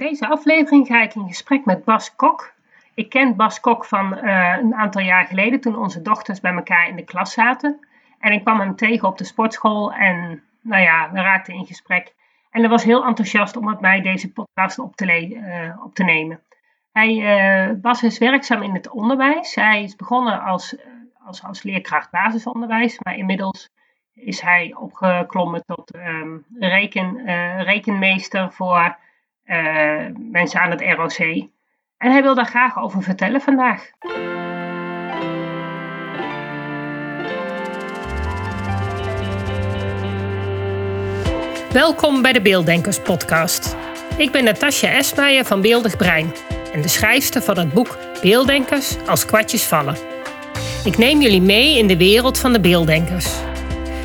deze aflevering ga ik in gesprek met Bas Kok. Ik ken Bas Kok van uh, een aantal jaar geleden toen onze dochters bij elkaar in de klas zaten. En ik kwam hem tegen op de sportschool en nou ja, we raakten in gesprek. En hij was heel enthousiast om met mij deze podcast op te, uh, op te nemen. Hij, uh, Bas is werkzaam in het onderwijs. Hij is begonnen als, als, als leerkracht basisonderwijs, maar inmiddels is hij opgeklommen tot um, reken, rekenmeester voor mensen aan het ROC. En hij wil daar graag over vertellen vandaag. Welkom bij de Beelddenkers podcast. Ik ben Natasja Esmeijer van Beeldig Brein en de schrijfster van het boek Beelddenkers als kwartjes vallen. Ik neem jullie mee in de wereld van de beelddenkers.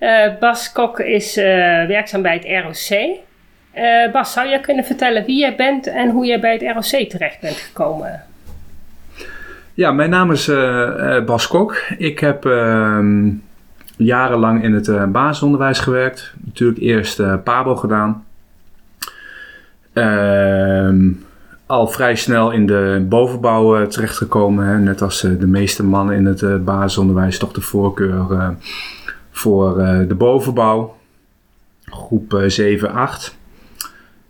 Uh, Bas Kok is uh, werkzaam bij het ROC. Uh, Bas, zou jij kunnen vertellen wie jij bent en hoe jij bij het ROC terecht bent gekomen? Ja, mijn naam is Bas Kok. Ik heb ehm, jarenlang in het basisonderwijs gewerkt. Natuurlijk eerst PABO gedaan. Ehm, al vrij snel in de bovenbouw terechtgekomen. Hè. Net als de meeste mannen in het basisonderwijs toch de voorkeur voor uh, de bovenbouw, groep uh, 7, 8.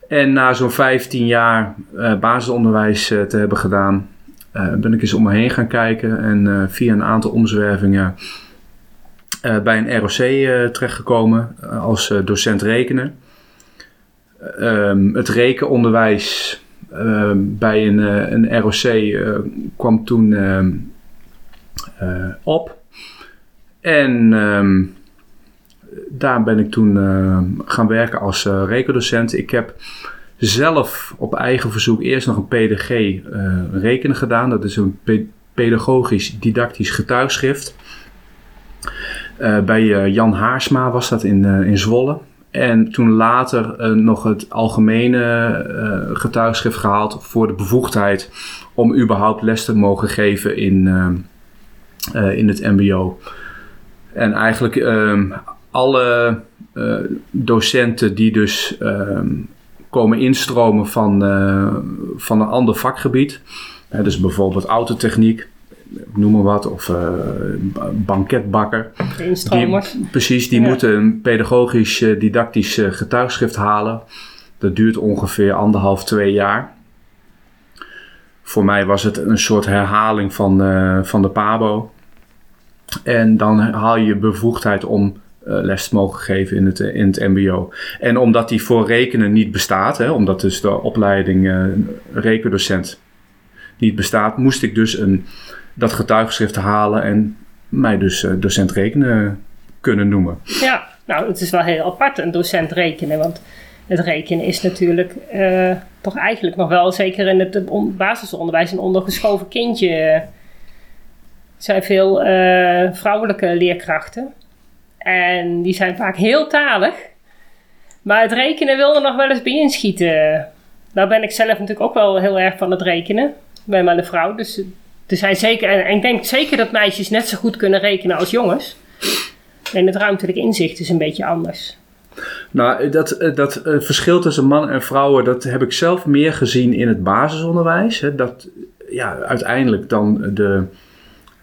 En na zo'n 15 jaar uh, basisonderwijs te hebben gedaan, ben ik eens om me heen gaan kijken en via een aantal omzwervingen bij een ROC terechtgekomen als docent rekenen. Um, het rekenonderwijs bij een, een ROC kwam toen ehm, op. En um, daar ben ik toen uh, gaan werken als uh, rekendocent. Ik heb zelf op eigen verzoek eerst nog een PDG uh, eh, rekenen gedaan. Dat is een pe pedagogisch didactisch getuigschrift. bij Jan Haarsma was dat in, in Zwolle. En toen later nog het algemene getuigschrift gehaald voor de bevoegdheid om überhaupt les te mogen geven in, in het MBO. En eigenlijk um, alle uh, docenten die dus um, komen instromen van, uh, van een ander vakgebied, uh, dus bijvoorbeeld autotechniek, noem maar wat, of banketbakker. Die, precies, die ja. moeten een pedagogisch didactisch getuigschrift halen. Dat duurt ongeveer anderhalf, twee jaar. Voor mij was het een soort herhaling van, van de PABO. En dan haal je bevoegdheid om uh, les te mogen geven in het, in het MBO. En omdat die voor rekenen niet bestaat, hè, omdat dus de opleiding uh, rekendocent niet bestaat, moest ik dus een, dat getuigschrift halen en mij dus docent rekenen kunnen noemen. Ja, nou, het is wel heel apart, een docent rekenen, want het rekenen is natuurlijk toch eigenlijk nog wel, zeker in het basisonderwijs, een ondergeschoven kindje zijn veel uh, vrouwelijke leerkrachten. En die zijn vaak heel talig. Maar het rekenen wil er nog wel eens bij inschieten. Nou ben ik zelf natuurlijk ook wel heel erg van het rekenen. Ik ben maar een vrouw. Dus er zijn zeker, en ik denk zeker dat meisjes net zo goed kunnen rekenen als jongens. En het ruimtelijk inzicht is een beetje anders. Nou, dat, eh, dat verschil tussen mannen en vrouwen, dat heb ik zelf meer gezien in het basisonderwijs. Hè. Dat ja, uiteindelijk dan de,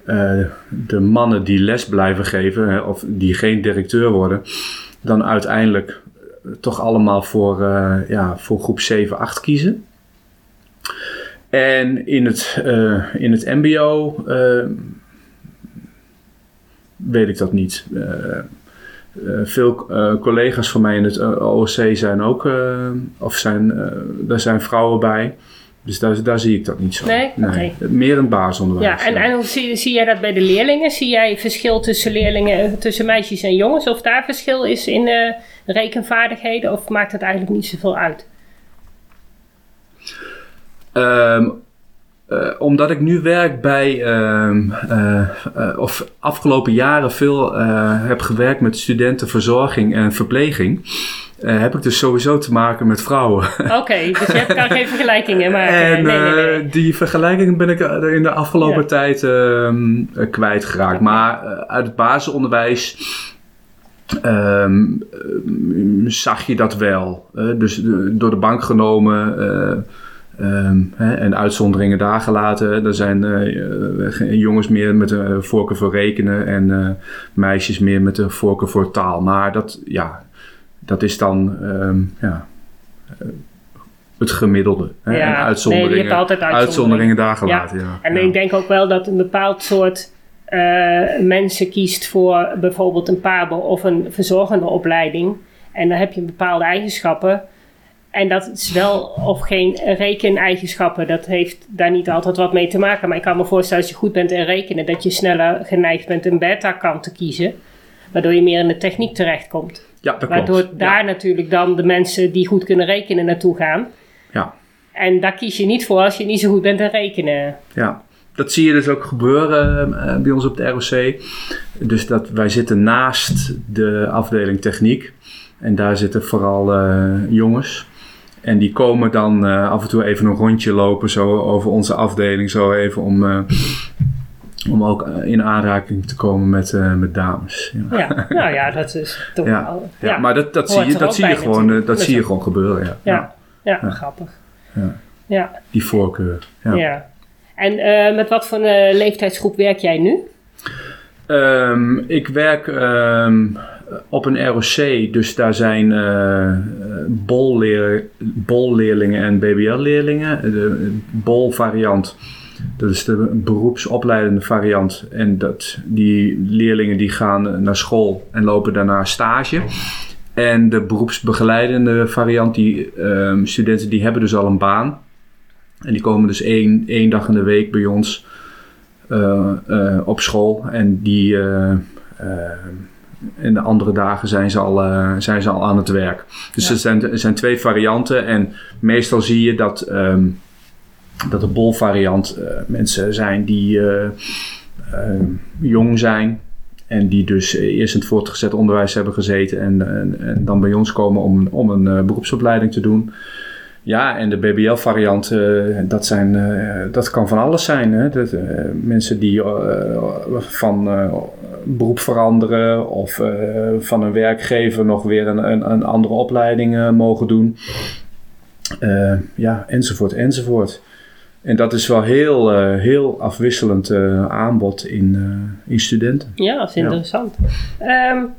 uh, de mannen die les blijven geven, of die geen directeur worden, dan uiteindelijk toch allemaal voor, uh, ja, voor groep 7, 8 kiezen. En in het, in het MBO weet ik dat niet. veel collega's van mij in het OOC zijn ook, of zijn, daar zijn vrouwen bij. Dus daar, daar zie ik dat niet zo. Nee? nee. Meer een basisonderwijs. Ja, en, en hoe zie, zie jij dat bij de leerlingen? Zie jij verschil tussen leerlingen, tussen meisjes en jongens? Of daar verschil is in uh, rekenvaardigheden? Of maakt het eigenlijk niet zoveel uit? Um, eh, omdat ik nu werk bij, ehm, eh, eh, of afgelopen jaren veel heb gewerkt met studentenverzorging en verpleging. Heb ik dus sowieso te maken met vrouwen. Oké, dus je kan geen vergelijkingen maken. En nee, nee, nee. die vergelijkingen ben ik in de afgelopen tijd uh, kwijtgeraakt. Maar uit het basisonderwijs ehm, zag je dat wel. dus door de bank genomen Ehm, hè, en uitzonderingen daar gelaten. Er zijn uh, jongens meer met een voorkeur voor rekenen en uh, meisjes meer met een voorkeur voor taal. Maar dat, ja, dat is dan um, ja, het gemiddelde. Hè, ja, en uitzonderingen, nee, je hebt altijd uitzonderingen, uitzonderingen daar gelaten. Ja. ja. En ik denk ook wel dat een bepaald soort mensen kiest voor bijvoorbeeld een PABO of een verzorgende opleiding. En dan heb je bepaalde eigenschappen en dat is wel of geen rekeneigenschappen. Dat heeft daar niet altijd wat mee te maken. Maar ik kan me voorstellen als je goed bent in rekenen, dat je sneller geneigd bent een beta-kant te kiezen. Waardoor je meer in de techniek terechtkomt. Ja, dat waardoor klopt. daar natuurlijk dan de mensen die goed kunnen rekenen naartoe gaan. Ja. En daar kies je niet voor als je niet zo goed bent in rekenen. Ja, dat zie je dus ook gebeuren uh, bij ons op de ROC. Dus dat wij zitten naast de afdeling techniek. En daar zitten vooral uh, jongens. En die komen dan uh, af en toe even een rondje lopen zo over onze afdeling. Zo even om, uh, om ook in aanraking te komen met, uh, met dames. Ja. ja. nou ja, dat is toch ja. wel... Ja, maar dat, dat zie je, dat zie je, gewoon, dat zie je gewoon gebeuren. Ja, ja. ja. grappig. Ja. Ja. Die voorkeur. Ja. ja. En met wat voor leeftijdsgroep werk jij nu? Um, ik werk um, op een ROC, dus daar zijn uh, bolleer, bolleerlingen en BBL-leerlingen. De bol-variant, dat is de beroepsopleidende variant. En dat, die leerlingen die gaan naar school en lopen daarna stage. En de beroepsbegeleidende variant, die um, studenten die hebben dus al een baan. En die komen dus één, één dag in de week bij ons uh, uh, op school. En die uh, in de andere dagen zijn ze al, zijn ze al aan het werk. Dus ja. er, zijn, er zijn twee varianten. En meestal zie je dat, um, dat de bol-variant mensen zijn die jong zijn. En die dus eerst in het voortgezet onderwijs hebben gezeten. En, en, dan bij ons komen om, om een beroepsopleiding te doen. Ja, en de BBL-variant, dat, zijn, dat kan van alles zijn. Hè? Dat, mensen die van beroep veranderen of van een werkgever nog weer een, een, een andere opleiding mogen doen. ja, enzovoort, enzovoort. En dat is wel heel, heel afwisselend aanbod in, in studenten. Ja, dat is interessant. Ja. Um,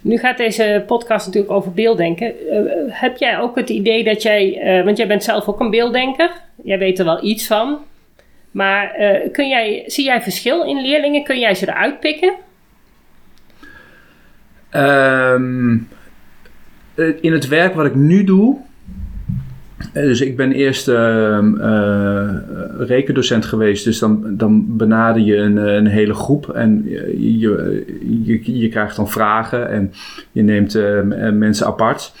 nu gaat deze podcast natuurlijk over beelddenken. Uh, heb jij ook het idee dat jij, uh, want jij bent zelf ook een beelddenker, jij weet er wel iets van, maar uh, kun jij, zie jij verschil in leerlingen? Kun jij ze eruit pikken? Um, in het werk wat ik nu doe, dus ik ben eerst uh, uh, rekendocent geweest, dus dan, dan benader je een, een hele groep en je, je, je krijgt dan vragen en je neemt uh, mensen apart.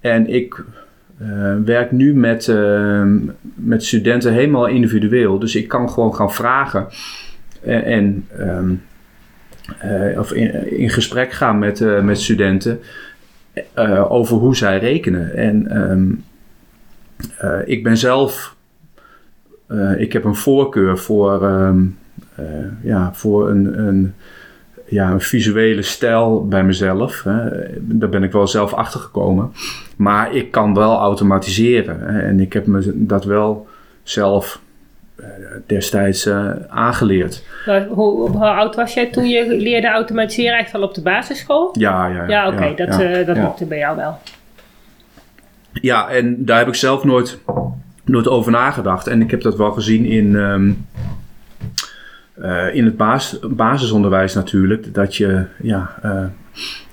En ik werk nu met, ehm, met studenten helemaal individueel, dus ik kan gewoon gaan vragen en, en of in, gesprek gaan met, met studenten over hoe zij rekenen. En uh, ik ben zelf, uh, ik heb een voorkeur voor, um, uh, ja, voor een, een, ja, een visuele stijl bij mezelf. Hè. Daar ben ik wel zelf achter gekomen. Maar ik kan wel automatiseren. Hè. En ik heb me dat wel zelf destijds aangeleerd. Maar hoe, hoe, oud was jij toen je leerde automatiseren? Echt al op de basisschool? Ja, ja. Ja, ja oké. Okay, ja, dat, ja, dat lukte bij jou wel. Ja, en daar heb ik zelf nooit, nooit over nagedacht. En ik heb dat wel gezien in, um, uh, in het bas, basisonderwijs natuurlijk. Dat je, ja, uh,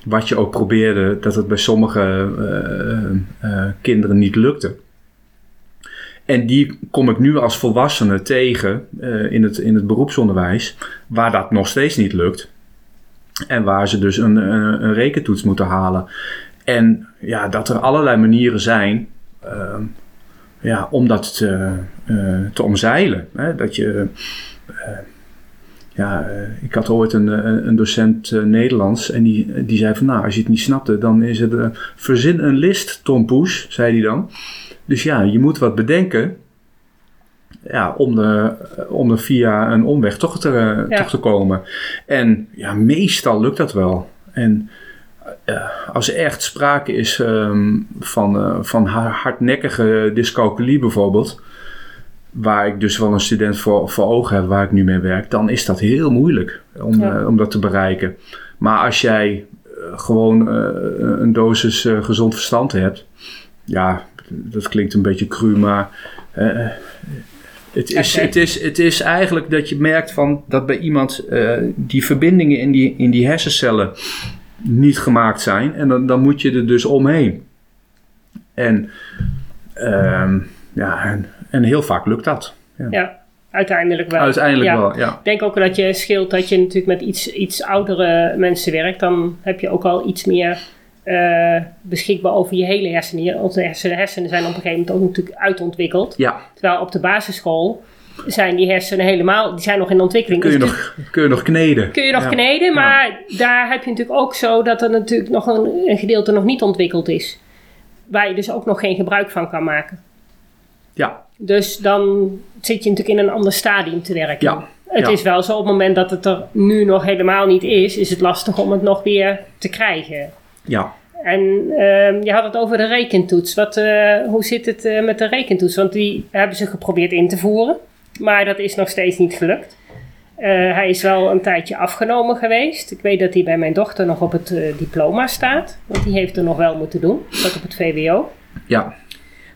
wat je ook probeerde, dat het bij sommige uh, kinderen niet lukte. En die kom ik nu als volwassene tegen in, het, in het beroepsonderwijs, waar dat nog steeds niet lukt. En waar ze dus een, een rekentoets moeten halen. En ja, dat er allerlei manieren zijn. Uh, ja, om dat te, eh, te omzeilen. Hè? Dat je, eh, ja, eh, ik had ooit een, een docent Nederlands en die, die zei van nou, als je het niet snapte, dan is het verzin een list, Tom Poes, zei hij dan. Dus ja, je moet wat bedenken ja, om, de, om er via een omweg toch te, Ja. toch te komen. En ja, meestal lukt dat wel. En als er echt sprake is ehm, van, eh, van ha- hardnekkige dyscalculie bijvoorbeeld, waar ik dus wel een student voor, voor ogen heb waar ik nu mee werk, dan is dat heel moeilijk om, Ja. eh, om dat te bereiken. Maar als jij eh, gewoon een dosis gezond verstand hebt, ja, dat klinkt een beetje cru, maar het, is, het, is, het is eigenlijk dat je merkt van dat bij iemand die verbindingen in die, in die hersencellen niet gemaakt zijn. En dan, dan moet je er dus omheen. En, ehm, ja, en, en heel vaak lukt dat. Ja, uiteindelijk wel. Uiteindelijk Ja. wel, ja. Ik denk ook dat je scheelt dat je natuurlijk met iets, iets oudere mensen werkt. Dan heb je ook al iets meer eh, beschikbaar over je hele hersenen. Onze hersenen, hersenen zijn op een gegeven moment ook natuurlijk uitontwikkeld. Ja, Terwijl op de basisschool zijn die hersenen helemaal, die zijn nog in ontwikkeling. kun je Dus nog, kun je nog kneden. kun je nog Ja. kneden, maar daar heb je natuurlijk ook zo dat er natuurlijk nog een, een gedeelte nog niet ontwikkeld is. Waar je dus ook nog geen gebruik van kan maken. Ja, Dus dan zit je natuurlijk in een ander stadium te werken. Ja, Het ja. is wel zo, op het moment dat het er nu nog helemaal niet is, is het lastig om het nog weer te krijgen. ja. En ehm, je had het over de rekentoets. Wat, eh, hoe zit het eh, met de rekentoets? Want die hebben ze geprobeerd in te voeren, maar dat is nog steeds niet gelukt. Eh, hij is wel een tijdje afgenomen geweest. Ik weet dat hij bij mijn dochter nog op het eh, diploma staat. Want die heeft er nog wel moeten doen. Dat op het VWO. ja.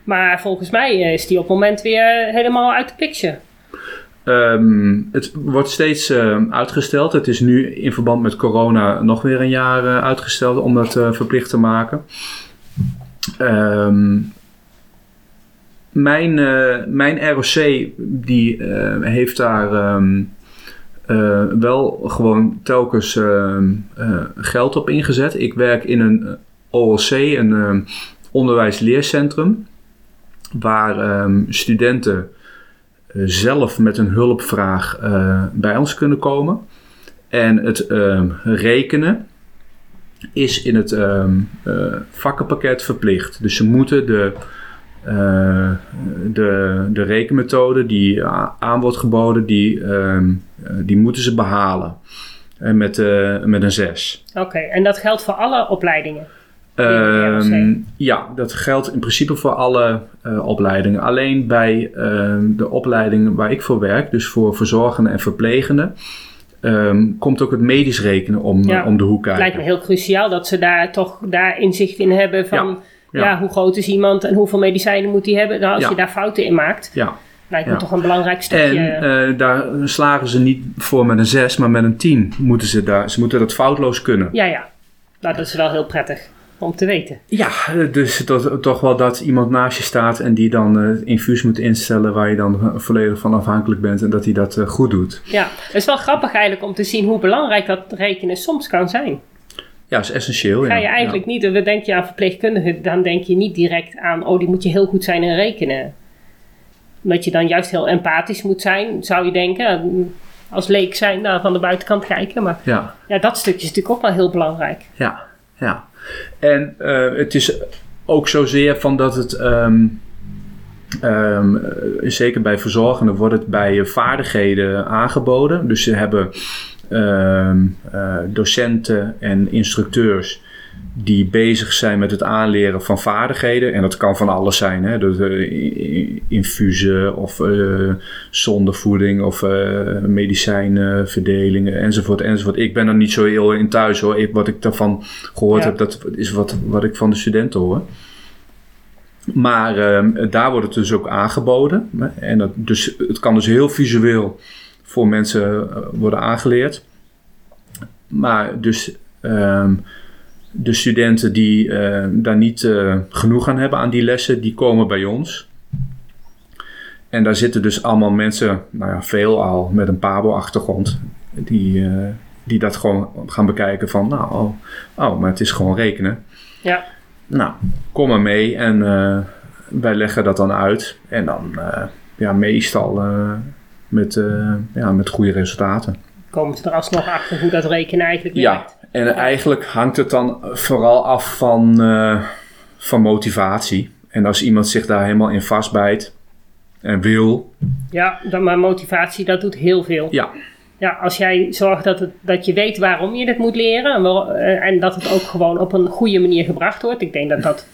Maar volgens mij eh, is die op het moment weer helemaal uit de picture. Ehm, het wordt steeds uitgesteld. Het is nu in verband met corona nog weer een jaar uitgesteld om dat verplicht te maken. Ehm, mijn, eh, mijn ROC die, eh, heeft daar ehm, eh, wel gewoon telkens ehm, eh, geld op ingezet. Ik werk in een OLC, een ehm, onderwijsleercentrum, waar studenten zelf met een hulpvraag bij ons kunnen komen. En het rekenen is in het vakkenpakket verplicht. Dus ze moeten de, eh, de, de rekenmethode die a- aan wordt geboden, die, ehm, eh, die moeten ze behalen. En met, eh, met een 6. Oké, en dat geldt voor alle opleidingen? Het Ehm, ja, dat geldt in principe voor alle eh, opleidingen. Alleen bij ehm, de opleidingen waar ik voor werk, dus voor verzorgenden en verplegenden, komt ook het medisch rekenen om, Ja. eh, om de hoek Het kijken. lijkt me heel cruciaal dat ze daar toch daar inzicht in hebben van... Ja, Ja. hoe groot is iemand en hoeveel medicijnen moet hij hebben? Nou, als Ja. je daar fouten in maakt, Ja, lijkt me toch een belangrijk stukje. en eh, daar slagen ze niet voor met een 6, maar met een 10 moeten ze daar. Ze moeten dat foutloos kunnen. Ja, ja. Nou, dat is wel heel prettig om te weten. Ja, eh, dus dat, toch wel dat iemand naast je staat en die dan het infuus moet instellen waar je dan volledig van afhankelijk bent en dat hij dat goed doet. Ja, het is wel grappig eigenlijk om te zien hoe belangrijk dat rekenen soms kan zijn. Ja, is essentieel. Ga ja. je eigenlijk niet, dan denk je aan verpleegkundigen, dan denk je niet direct aan, oh, die moet je heel goed zijn in rekenen. Omdat je dan juist heel empathisch moet zijn, zou je denken. Als leek zijn, nou, van de buitenkant kijken. Maar Ja, ja, dat stukje is natuurlijk ook wel heel belangrijk. ja, ja. En eh, het is ook zozeer van dat het, ehm, ehm, eh, zeker bij verzorgenden, wordt het bij vaardigheden aangeboden. Dus ze hebben docenten en instructeurs die bezig zijn met het aanleren van vaardigheden. En dat kan van alles zijn. Hè? Dus, eh, infusen of eh zondevoeding of eh medicijnverdelingen enzovoort, enzovoort. Ik ben er niet zo heel in thuis hoor. Ik, wat ik daarvan gehoord Ja. heb, dat is wat, wat ik van de studenten hoor. Maar ehm, daar wordt het dus ook aangeboden. En dat, dus, het kan dus heel visueel voor mensen eh, worden aangeleerd. Maar dus ehm, de studenten die eh, daar niet eh, genoeg aan hebben aan die lessen, die komen bij ons. En daar zitten dus allemaal mensen, nou ja, veel al met een PABO-achtergrond, die, eh, die dat gewoon gaan bekijken van, nou, oh, oh, maar het is gewoon rekenen. Ja, Nou, kom maar mee en wij leggen dat dan uit. En dan ja, meestal met, eh, ja, met goede resultaten. Komen ze er alsnog achter hoe dat rekenen eigenlijk Ja, werkt? en eigenlijk hangt het dan vooral af van, eh, van motivatie. En als iemand zich daar helemaal in vastbijt en wil, Ja, dan, maar motivatie, dat doet heel veel. ja, Ja, als jij zorgt dat, het, dat je weet waarom je dit moet leren en, waar- eh, en dat het ook gewoon op een goede manier gebracht wordt. Ik denk dat dat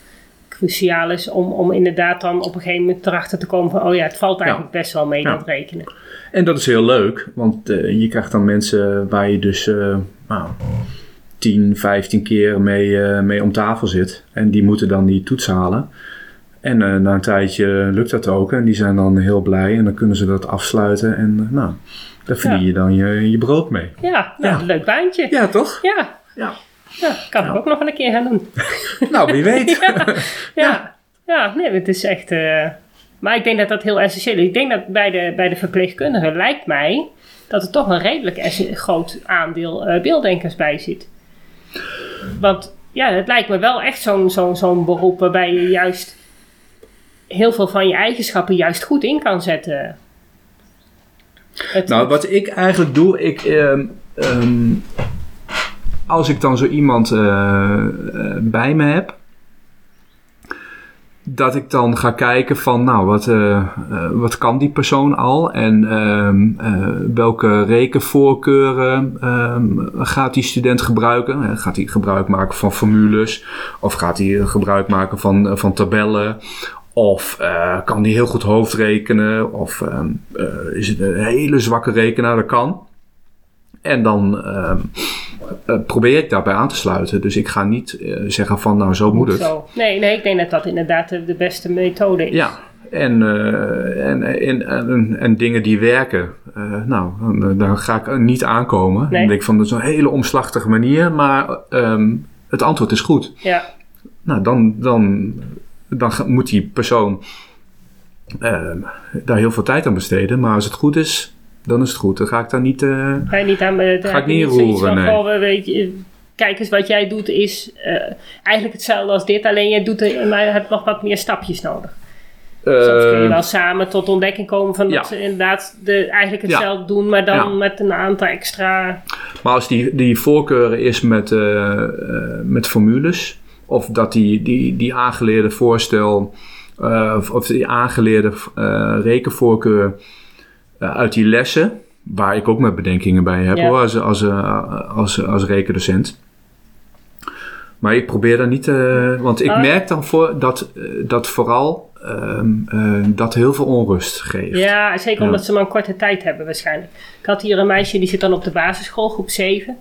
cruciaal is om, om inderdaad dan op een gegeven moment erachter te komen van, oh ja, het valt eigenlijk best wel mee, Ja. dat rekenen. En dat is heel leuk, want eh, je krijgt dan mensen waar je dus eh nou, 10, 15 keer mee, eh, mee om tafel zit. En die moeten dan die toets halen. En na een tijdje lukt dat ook en die zijn dan heel blij en dan kunnen ze dat afsluiten. En nou, daar verdien Ja. je dan je, je brood mee. Ja, nou, Ja. leuk baantje. Ja, toch? Ja, Ja. ja kan ik ook nog een keer gaan doen. Nou, wie weet. Ja, ja. nee, het is echt. Maar ik denk dat dat heel essentieel is. Ik denk dat bij de, bij de verpleegkundigen lijkt mij dat er toch een redelijk groot aandeel eh, beelddenkers bij zit. Want ja, het lijkt me wel echt zo'n zo'n zo'n beroep waarbij je juist heel veel van je eigenschappen juist goed in kan zetten. Het- Nou, wat ik eigenlijk doe, ik, ehm, ehm, als ik dan zo iemand eh, eh, bij me heb, dat ik dan ga kijken van, nou, wat, eh, eh, wat kan die persoon al en ehm, eh, welke rekenvoorkeuren ehm, gaat die student gebruiken? Gaat hij gebruik maken van formules of gaat hij gebruik maken van, van tabellen? Of kan die heel goed hoofdrekenen? Of ehm, eh, is het een hele zwakke rekenaar? Dat kan. En dan ehm, eh, probeer ik daarbij aan te sluiten. Dus ik ga niet eh, zeggen van nou zo moet het. Zo. Nee, nee, ik denk dat dat inderdaad de, de beste methode is. Ja, en, eh, en, en, en, en dingen die werken, nou, dan, dan ga ik niet aankomen. Nee. Dan denk ik van, dat is een hele omslachtige manier, maar ehm, het antwoord is goed. Ja. Nou, dan, dan, dan moet die persoon ehm, daar heel veel tijd aan besteden. Maar als het goed is, dan is het goed. Dan ga ik daar niet... eh, Ga je niet aan me. Ga ik niet roeren, nee. weet je, kijk eens, wat jij doet is eh, eigenlijk hetzelfde als dit, alleen jij doet er, maar je hebt nog wat meer stapjes nodig. Soms kun je eh, wel samen tot ontdekking komen van dat ja. ze inderdaad de, eigenlijk Ja. hetzelfde doen, maar dan Ja. met een aantal extra. Maar als die, die voorkeuren is met, met formules, of dat die, die, die aangeleerde voorstel, of, of die aangeleerde eh, rekenvoorkeur uit die lessen, waar ik ook met bedenkingen bij heb Ja. hoor, als, als, eh, als, als rekendocent. Maar ik probeer daar niet, eh, want ik Ah. merk dan voor dat, eh, dat vooral ehm, eh, dat heel veel onrust geeft. Ja, zeker Ja. omdat ze maar een korte tijd hebben waarschijnlijk. Ik had hier een meisje die zit dan op de basisschool, groep 7.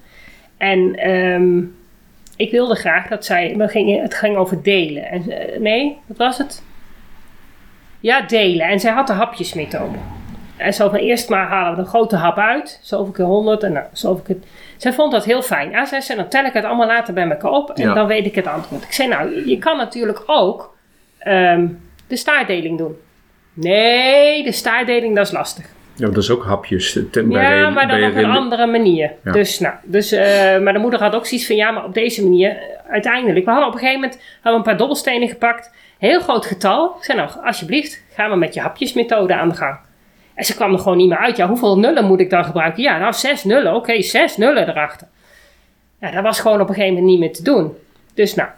En ehm, ik wilde graag dat zij. We gingen, het ging over delen. En, nee, wat was het? Ja, delen. En zij had de hapjesmethode. En zo van eerst maar halen we een grote hap uit. Zoveel keer 100 en nou, zoveel keer. Zij vond dat heel fijn. Ja, zij zei, dan tel ik het allemaal later bij elkaar op. En Ja. dan weet ik het antwoord. Ik zei, nou, je kan natuurlijk ook ehm, de staardeling doen. Nee, de staardeling, dat is lastig. Ja, dat is ook hapjes. ten- Ja, maar dan bij op een andere manier. Ja. Dus, nou, dus, eh, maar de moeder had ook zoiets van, ja, maar op deze manier, eh, uiteindelijk. We hadden op een gegeven moment hadden we een paar dobbelstenen gepakt. Heel groot getal. Ik zei, nou, alsjeblieft, gaan we met je hapjesmethode aan de gang. En ze kwam er gewoon niet meer uit. Ja, hoeveel nullen moet ik dan gebruiken? Ja, nou, zes nullen. Oké, zes nullen erachter. Ja, dat was gewoon op een gegeven moment niet meer te doen. Dus nou,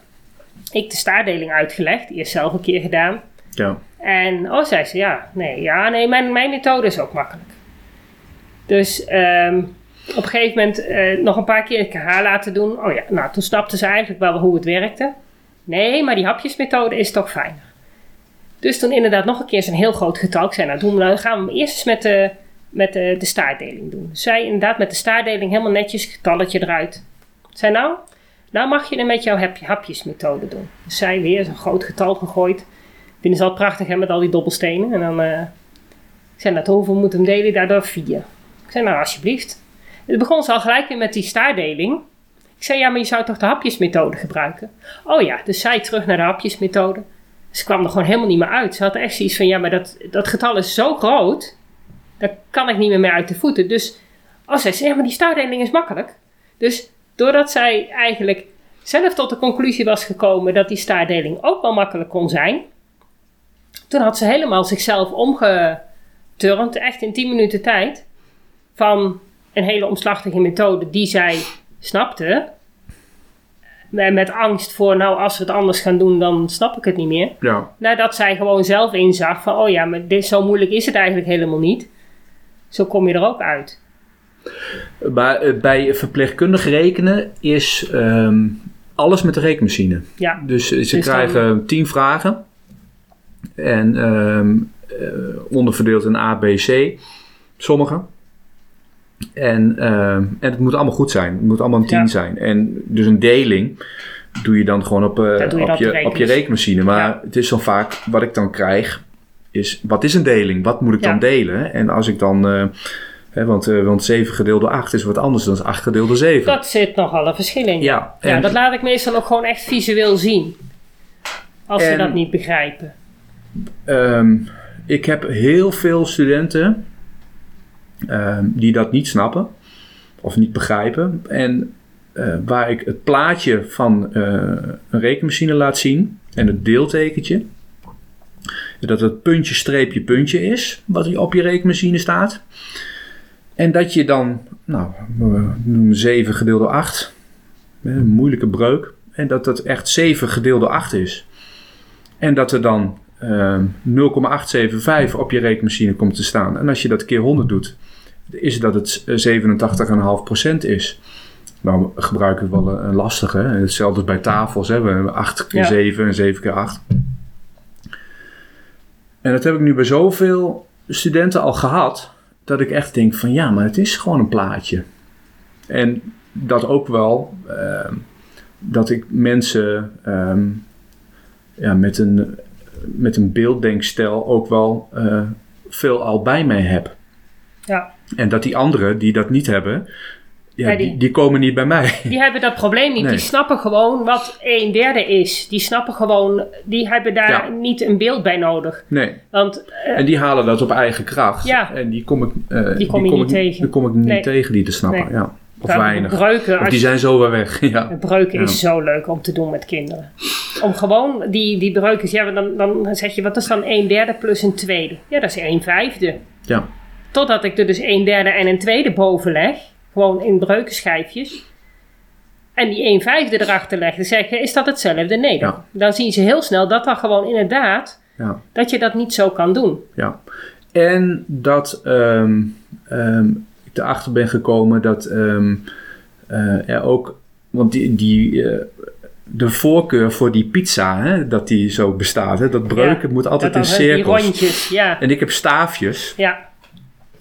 ik de staardeling uitgelegd. Eerst zelf een keer gedaan. Ja. En, oh, zei ze, ja, nee, ja, nee, mijn, mijn methode is ook makkelijk. Dus ehm, op een gegeven moment eh, nog een paar keer haar laten doen. Oh ja, nou, toen snapte ze eigenlijk wel hoe het werkte. Nee, maar die hapjesmethode is toch fijner. Dus toen inderdaad nog een keer zo'n heel groot getal. Ik zei, nou, doen we, dan gaan we hem eerst eens met de, met de, de staardeling doen. Zij inderdaad met de staardeling helemaal netjes getalletje eruit. Zei, nou, nou mag je het met jouw hap- hapjesmethode doen. Dus zij weer zo'n groot getal gegooid. Vinden ze altijd prachtig hè, met al die dobbelstenen. En dan, eh, ik zei, nou, hoeveel moet hem delen? Daardoor vier. Ik zei, nou, alsjeblieft. Toen begon ze al gelijk weer met die staardeling. Ik zei, ja, maar je zou toch de hapjesmethode gebruiken? Oh ja, dus zij terug naar de hapjesmethode. Ze kwam er gewoon helemaal niet meer uit. Ze had echt zoiets van, ja, maar dat, dat getal is zo groot. Daar kan ik niet meer mee uit de voeten. Dus, oh, zei ze, ja, maar die staardeling is makkelijk. Dus doordat zij eigenlijk zelf tot de conclusie was gekomen dat die staardeling ook wel makkelijk kon zijn, Toen had ze helemaal zichzelf omgeturnd, echt in 10 minuten tijd, van een hele omslachtige methode die zij snapte. En met angst voor, nou, als we het anders gaan doen, dan snap ik het niet meer. Ja. Nadat zij gewoon zelf inzag van, oh ja, maar dit, zo moeilijk is het eigenlijk helemaal niet. Zo kom je er ook uit. Maar eh, bij verpleegkundig rekenen is ehm, alles met de rekenmachine. Ja. Dus eh, ze Dus dan- krijgen tien vragen. En ehm, eh, onderverdeeld in A, B, C. Sommige. En, ehm, en het moet allemaal goed zijn. Het moet allemaal een 10 Ja. zijn. En dus een deling doe je dan gewoon op, eh, je op, je, op je rekenmachine. Maar Ja. het is dan vaak, wat ik dan krijg, is wat is een deling? Wat moet ik Ja. dan delen? En als ik dan, eh, hè, want, eh, want 7 gedeeld door 8 is wat anders dan 8 gedeeld door 7. Dat zit nogal een verschil in. ja, dat laat ik meestal ook gewoon echt visueel zien. Als ze dat niet begrijpen. Ehm, ik heb heel veel studenten die dat niet snappen of niet begrijpen. En eh, waar ik het plaatje van eh, een rekenmachine laat zien en het deeltekentje. Dat het puntje, streepje, puntje is, wat op je rekenmachine staat. En dat je dan, nou, we noemen 7 gedeeld door 8. Een moeilijke breuk. En dat het echt 7 gedeeld door 8 is. En dat er dan ehm, 0,875 op je rekenmachine komt te staan. En als je dat keer 100 doet, is dat het eh, 87,5% is. Nou gebruik ik wel een, een lastige. hè. Hetzelfde bij tafels. Hè. We hebben 8 keer Ja. 7 en 7 keer 8. En dat heb ik nu bij zoveel studenten al gehad. Dat ik echt denk van ja, maar het is gewoon een plaatje. En dat ook wel ehm, dat ik mensen ehm, ja, met, een, met een beelddenkstijl ook wel eh, veel al bij mij heb. Ja. En dat die anderen die dat niet hebben, ja, Ja, die- die, die komen niet bij mij. Die hebben dat probleem niet. Nee. Die snappen gewoon wat een derde is. Die snappen gewoon, die hebben daar Ja. niet een beeld bij nodig. Nee. Want eh, En die halen dat op eigen kracht. Ja. En die kom ik, eh, Die kom niet ik, tegen. Die kom ik niet Nee. tegen die te snappen. Nee. Ja. Of weinig. breuken, Of als die zijn zo weer weg. ja. Breuken Ja. is zo leuk om te doen met kinderen. Om gewoon die, die breuken, ja, dan, dan zeg je, wat is dan een derde plus een tweede? Ja, dat is een vijfde. ja. Totdat ik er dus een derde en een tweede boven leg. Gewoon in breukenschijfjes. En die een vijfde erachter leg. Dan zeg je, is dat hetzelfde? Nee. Dan, Ja. dan zien ze heel snel dat dan gewoon inderdaad, ja. dat je dat niet zo kan doen. Ja. En dat ik erachter ben gekomen dat ehm, eh, er ook, want die, die, eh, de voorkeur voor die pizza, hè, dat die zo bestaat, hè, dat breuken moet altijd dat in hè, Die cirkels. rondjes, ja. En ik heb staafjes Ja,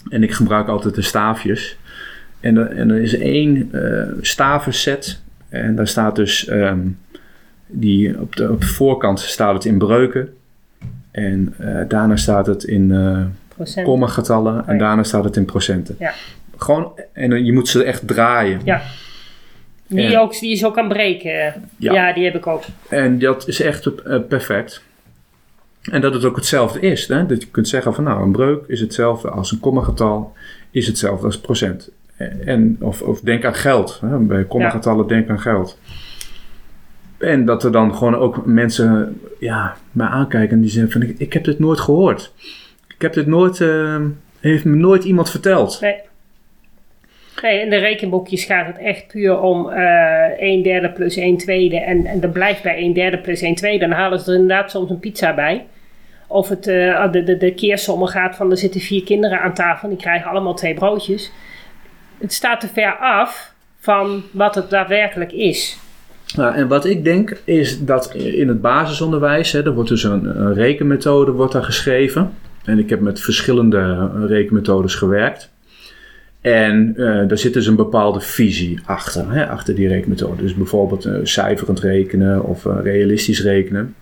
en ik gebruik altijd de staafjes. En er, en er is één eh stavenset en daar staat dus ehm, die, op, de, op de voorkant staat het in breuken. En daarna staat het in kommagetallen en ja. daarna staat het in procenten. Ja. Gewoon, en eh, je moet ze echt draaien. Ja. Die, ook, die je zo kan breken. Ja. Ja. die heb ik ook. En dat is echt eh, perfect. En dat het ook hetzelfde is. Hè? Dat je kunt zeggen van nou, een breuk is hetzelfde als een kommagetal, is hetzelfde als procent. En, of, of denk aan geld. Hè? Bij kommagetallen denk aan geld. En dat er dan gewoon ook mensen ja, mij aankijken en die zeggen van ik, ik heb dit nooit gehoord. Ik heb dit nooit, eh, heeft me nooit iemand verteld. Nee. In de rekenboekjes gaat het echt puur om eh 1 derde plus 1 tweede. En, en dat blijft bij 1 derde plus 1 tweede. Dan halen ze er inderdaad soms een pizza bij. Of het, eh, de, de, de keersommen gaat van er zitten vier kinderen aan tafel. En die krijgen allemaal twee broodjes. Het staat te ver af van wat het daadwerkelijk is. Nou, en wat ik denk is dat in het basisonderwijs, hè, er wordt dus een, een rekenmethode wordt daar geschreven. En ik heb met verschillende rekenmethodes gewerkt. En eh daar zit dus een bepaalde visie achter, hè, achter die rekenmethode. Dus bijvoorbeeld eh, cijferend rekenen of eh, realistisch rekenen.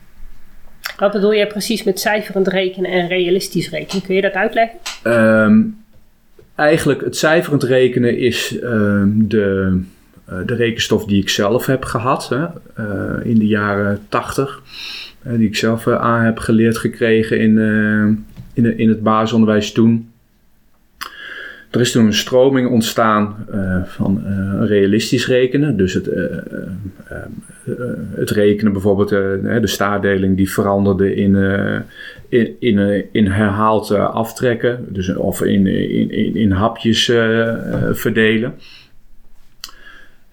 Wat bedoel je precies met cijferend rekenen en realistisch rekenen? Kun je dat uitleggen? Ehm, eigenlijk het cijferend rekenen is ehm, de, eh, de rekenstof die ik zelf heb gehad hè, eh, in de jaren 80. eh, die ik zelf eh, aan heb geleerd gekregen in, eh, in, in het basisonderwijs toen. Er is toen een stroming ontstaan uh, van uh, realistisch rekenen. Dus het, uh, het rekenen bijvoorbeeld, de staardeling die veranderde in, in, in, in herhaald aftrekken. Dus, of in, in, in, hapjes verdelen.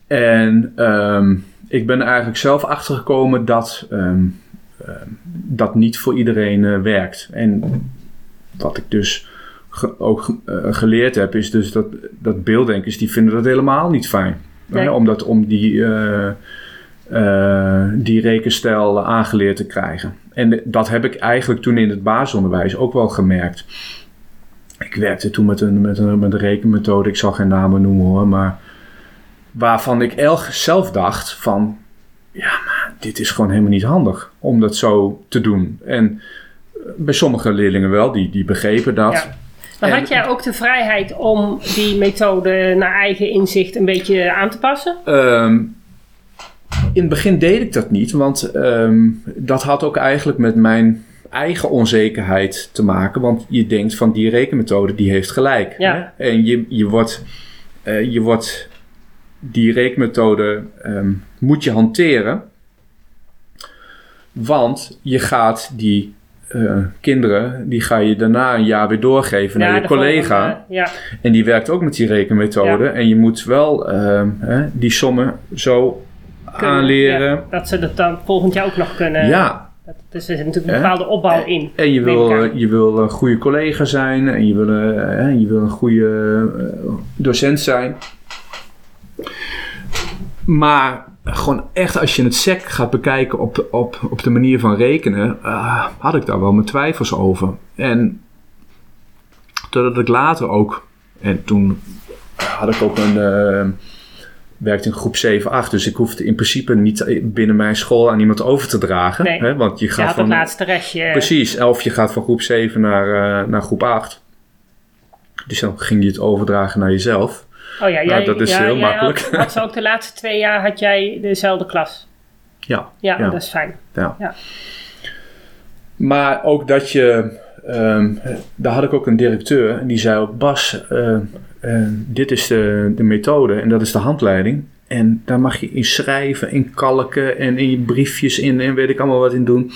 En um, ik ben eigenlijk zelf achtergekomen dat um, dat niet voor iedereen werkt. En wat ik dus ook uh, geleerd heb, is dus dat, dat beelddenkers die vinden dat helemaal niet fijn. Nee. Hè, omdat om die, uh, uh, die rekenstijl aangeleerd te krijgen. En dat heb ik eigenlijk toen in het basisonderwijs ook wel gemerkt. Ik werkte toen met een, met een, met een rekenmethode, ik zal geen namen noemen hoor, maar waarvan ik zelf dacht van, ja, maar dit is gewoon helemaal niet handig om dat zo te doen. En bij sommige leerlingen wel, die, die begrepen dat. Ja. Maar had jij ook de vrijheid om die methode naar eigen inzicht een beetje aan te passen? Um, in het begin deed ik dat niet, want um, dat had ook eigenlijk met mijn eigen onzekerheid te maken. Want je denkt van die rekenmethode die heeft gelijk. Ja. Hè? En je, je, wordt, uh, je wordt die rekenmethode um, moet je hanteren. Want je gaat die uh, kinderen, die ga je daarna een jaar weer doorgeven naar je collega. ja. En die werkt ook met die rekenmethode. En je moet wel uh, hè, die sommen zo kunnen, aanleren. dat ze dat dan volgend jaar ook nog kunnen. Ja. Dus er zit natuurlijk een bepaalde opbouw in. En je wil, je wil een goede collega zijn. En je wil, je wil een goede docent zijn. Maar gewoon echt, als je het SEC gaat bekijken op, op, op de manier van rekenen, uh, had ik daar wel mijn twijfels over. En totdat ik later ook, en toen had ik ook een, uh, werkte in groep 7, 8, dus ik hoefde in principe niet binnen mijn school aan iemand over te dragen. Nee. Hè, want je gaat ja, van. het laatste restje. Precies, of je gaat van groep 7 naar, uh, naar groep 8. Dus dan ging je het overdragen naar jezelf. Oh ja, jij, dat is heel makkelijk. Had, had ze ook de laatste twee jaar had jij dezelfde klas? Ja. Ja, dat is fijn. Ja. ja. Maar ook dat je, um, daar had ik ook een directeur en die zei ook, Bas, uh, uh, dit is de, de methode en dat is de handleiding. En daar mag je in schrijven, in kalken en in je briefjes in en weet ik allemaal wat in doen.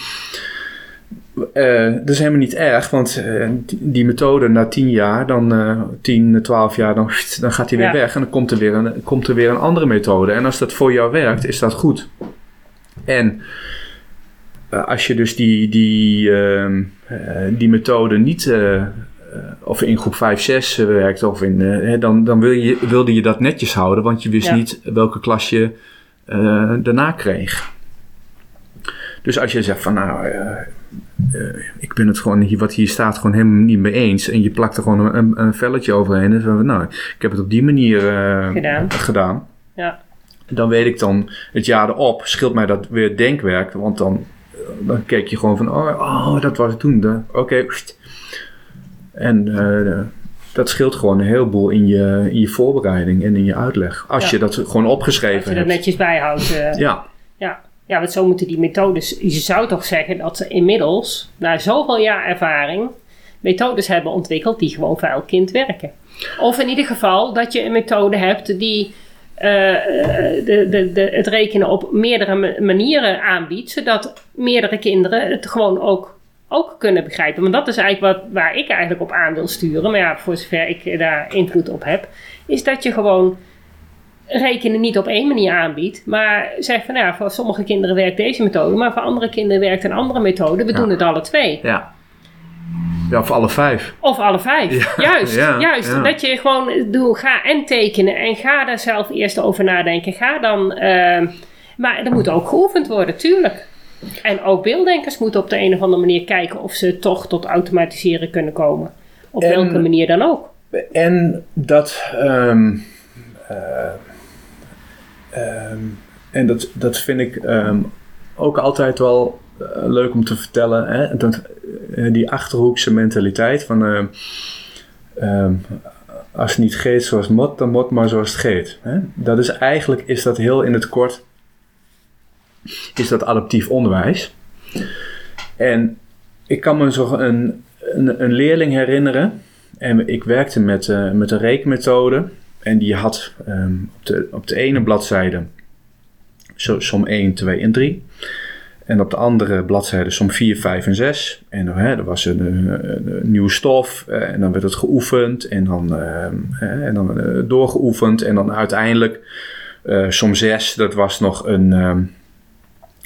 Uh, dat is helemaal niet erg, want uh, die, die, methode na 10 jaar, dan uh, 10, 12 jaar, dan, dan gaat die weer ja. weg en dan komt er, weer een, komt er weer een andere methode. En als dat voor jou werkt, is dat goed. En uh, als je dus die, die, ehm, die methode niet, of in groep 5, 6 werkt, of in, dan, dan wil je, wilde je dat netjes houden, want je wist ja. niet welke klas je daarna kreeg. Dus als je zegt van nou, ik ben het gewoon hier, wat hier staat gewoon helemaal niet mee eens. En je plakt er gewoon een, een velletje overheen. En van, nou, ik heb het op die manier uh, gedaan. gedaan. Ja. Dan weet ik dan het jaar erop, scheelt mij dat weer denkwerk. Want dan, dan kijk je gewoon van, oh, oh dat was het toen. Oké. Okay. En dat scheelt gewoon een heleboel in je, in je voorbereiding en in je uitleg. Als ja. je dat gewoon opgeschreven hebt. Als je dat netjes bijhoudt. ja. Ja. Ja, want zo moeten die methodes. Je zou toch zeggen dat ze inmiddels, na zoveel jaar ervaring, methodes hebben ontwikkeld die gewoon voor elk kind werken. Of in ieder geval dat je een methode hebt die uh, de, de, de, het rekenen op meerdere manieren aanbiedt, zodat meerdere kinderen het gewoon ook, ook kunnen begrijpen. Want dat is eigenlijk wat, waar ik eigenlijk op aan wil sturen, maar ja, voor zover ik daar invloed op heb, is dat je gewoon rekenen niet op één manier aanbiedt, maar zeg van nou ja, voor sommige kinderen werkt deze methode, maar voor andere kinderen werkt een andere methode. We ja. doen het alle twee. Ja. Ja, of alle vijf. Of alle vijf. Ja. Juist, ja, juist. Dat je gewoon doe, ga en tekenen en ga daar zelf eerst over nadenken. Ga dan, uh, maar er moet ook geoefend worden, tuurlijk. En ook beelddenkers moeten op de een of andere manier kijken of ze toch tot automatiseren kunnen komen. Op en, welke manier dan ook. En dat. Um, uh, Um, en dat, dat vind ik um, ook altijd wel uh, leuk om te vertellen. Hè? Dat, uh, die achterhoekse mentaliteit van uh, um, als het niet geeft zoals het moet, dan moet maar zoals het geeft. Hè? Dat is eigenlijk, is dat heel in het kort, is dat adaptief onderwijs. En ik kan me zo een, een, een leerling herinneren En ik werkte met, eh, met een rekenmethode. En die had ehm, op, de, op de ene bladzijde som 1, 2 en 3. En op de andere bladzijde som 4, 5 en 6. En hè, er was een, een, een nieuwe stof. eh, en dan werd het geoefend. En dan, hè, en dan eh, doorgeoefend. En dan uiteindelijk eh, som 6. Dat was nog een, ehm,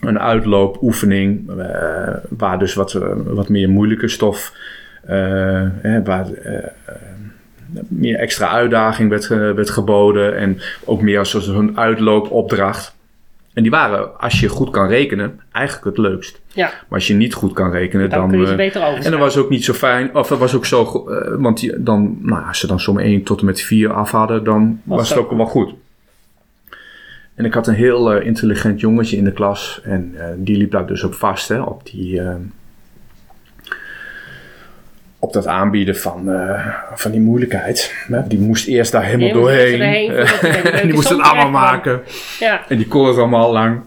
een uitloopoefening. eh, waar dus wat, eh, wat meer moeilijke stof. eh, hè, waar eh, eh, meer extra uitdaging werd, werd geboden. En ook meer als een uitloopopdracht. En die waren, als je goed kan rekenen, eigenlijk het leukst. Ja, Maar als je niet goed kan rekenen, dan, dan... kun je ze eh, beter over. en dat was ook niet zo fijn, of dat was ook zo, eh, want die, dan, nou, als ze dan som 1 tot en met 4 af hadden, dan Was was, het ook wel goed. En ik had een heel eh, intelligent jongetje in de klas en die liep daar dus op vast, hè, op die... op dat aanbieden van, eh, van die moeilijkheid. Die moest eerst daar helemaal doorheen. en die moest het allemaal maken. Ja, En die kon het allemaal lang.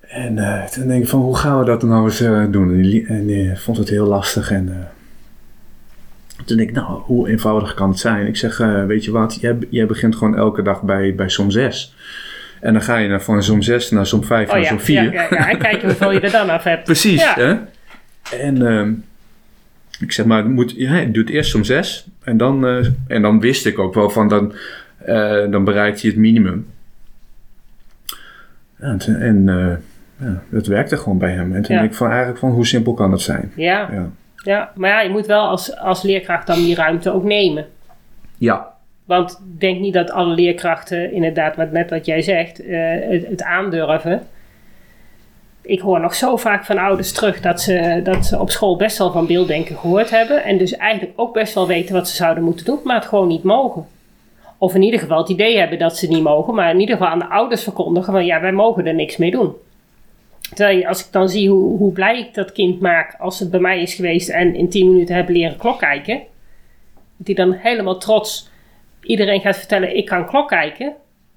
En eh, toen denk ik van, hoe gaan we dat nou eens eh, doen? En die, li- en die vond het heel lastig. En toen denk ik, nou, hoe eenvoudig kan het zijn? Ik zeg, weet je wat, jij, jij begint gewoon elke dag bij, bij som 6. En dan ga je naar, van som 6 naar som 5 oh naar ja, som 4. ja, ja, ja. En kijken hoeveel je er dan af hebt. Precies, hè? En ehm, ik zeg maar, het moet, ja, je doet eerst som 6. En dan, eh, en dan wist ik ook wel van, dan, eh, dan bereikt hij het minimum. Ja, en eh, ja, dat werkte gewoon bij hem. En toen denk ik van, eigenlijk van, hoe simpel kan het zijn? Ja, Ja, ja, maar ja, je moet wel als, als leerkracht dan die ruimte ook nemen. ja, Want ik denk niet dat alle leerkrachten, inderdaad, wat, net wat jij zegt, het, het aandurven. Ik hoor nog zo vaak van ouders terug dat ze, dat ze op school best wel van beelddenken gehoord hebben. En dus eigenlijk ook best wel weten wat ze zouden moeten doen, maar het gewoon niet mogen. Of in ieder geval het idee hebben dat ze niet mogen, maar in ieder geval aan de ouders verkondigen van ja, wij mogen er niks mee doen. Terwijl als ik dan zie hoe, hoe blij ik dat kind maak als het bij mij is geweest en in 10 minuten hebben leren klok kijken. Hij dan helemaal trots iedereen gaat vertellen, ik kan klok kijken.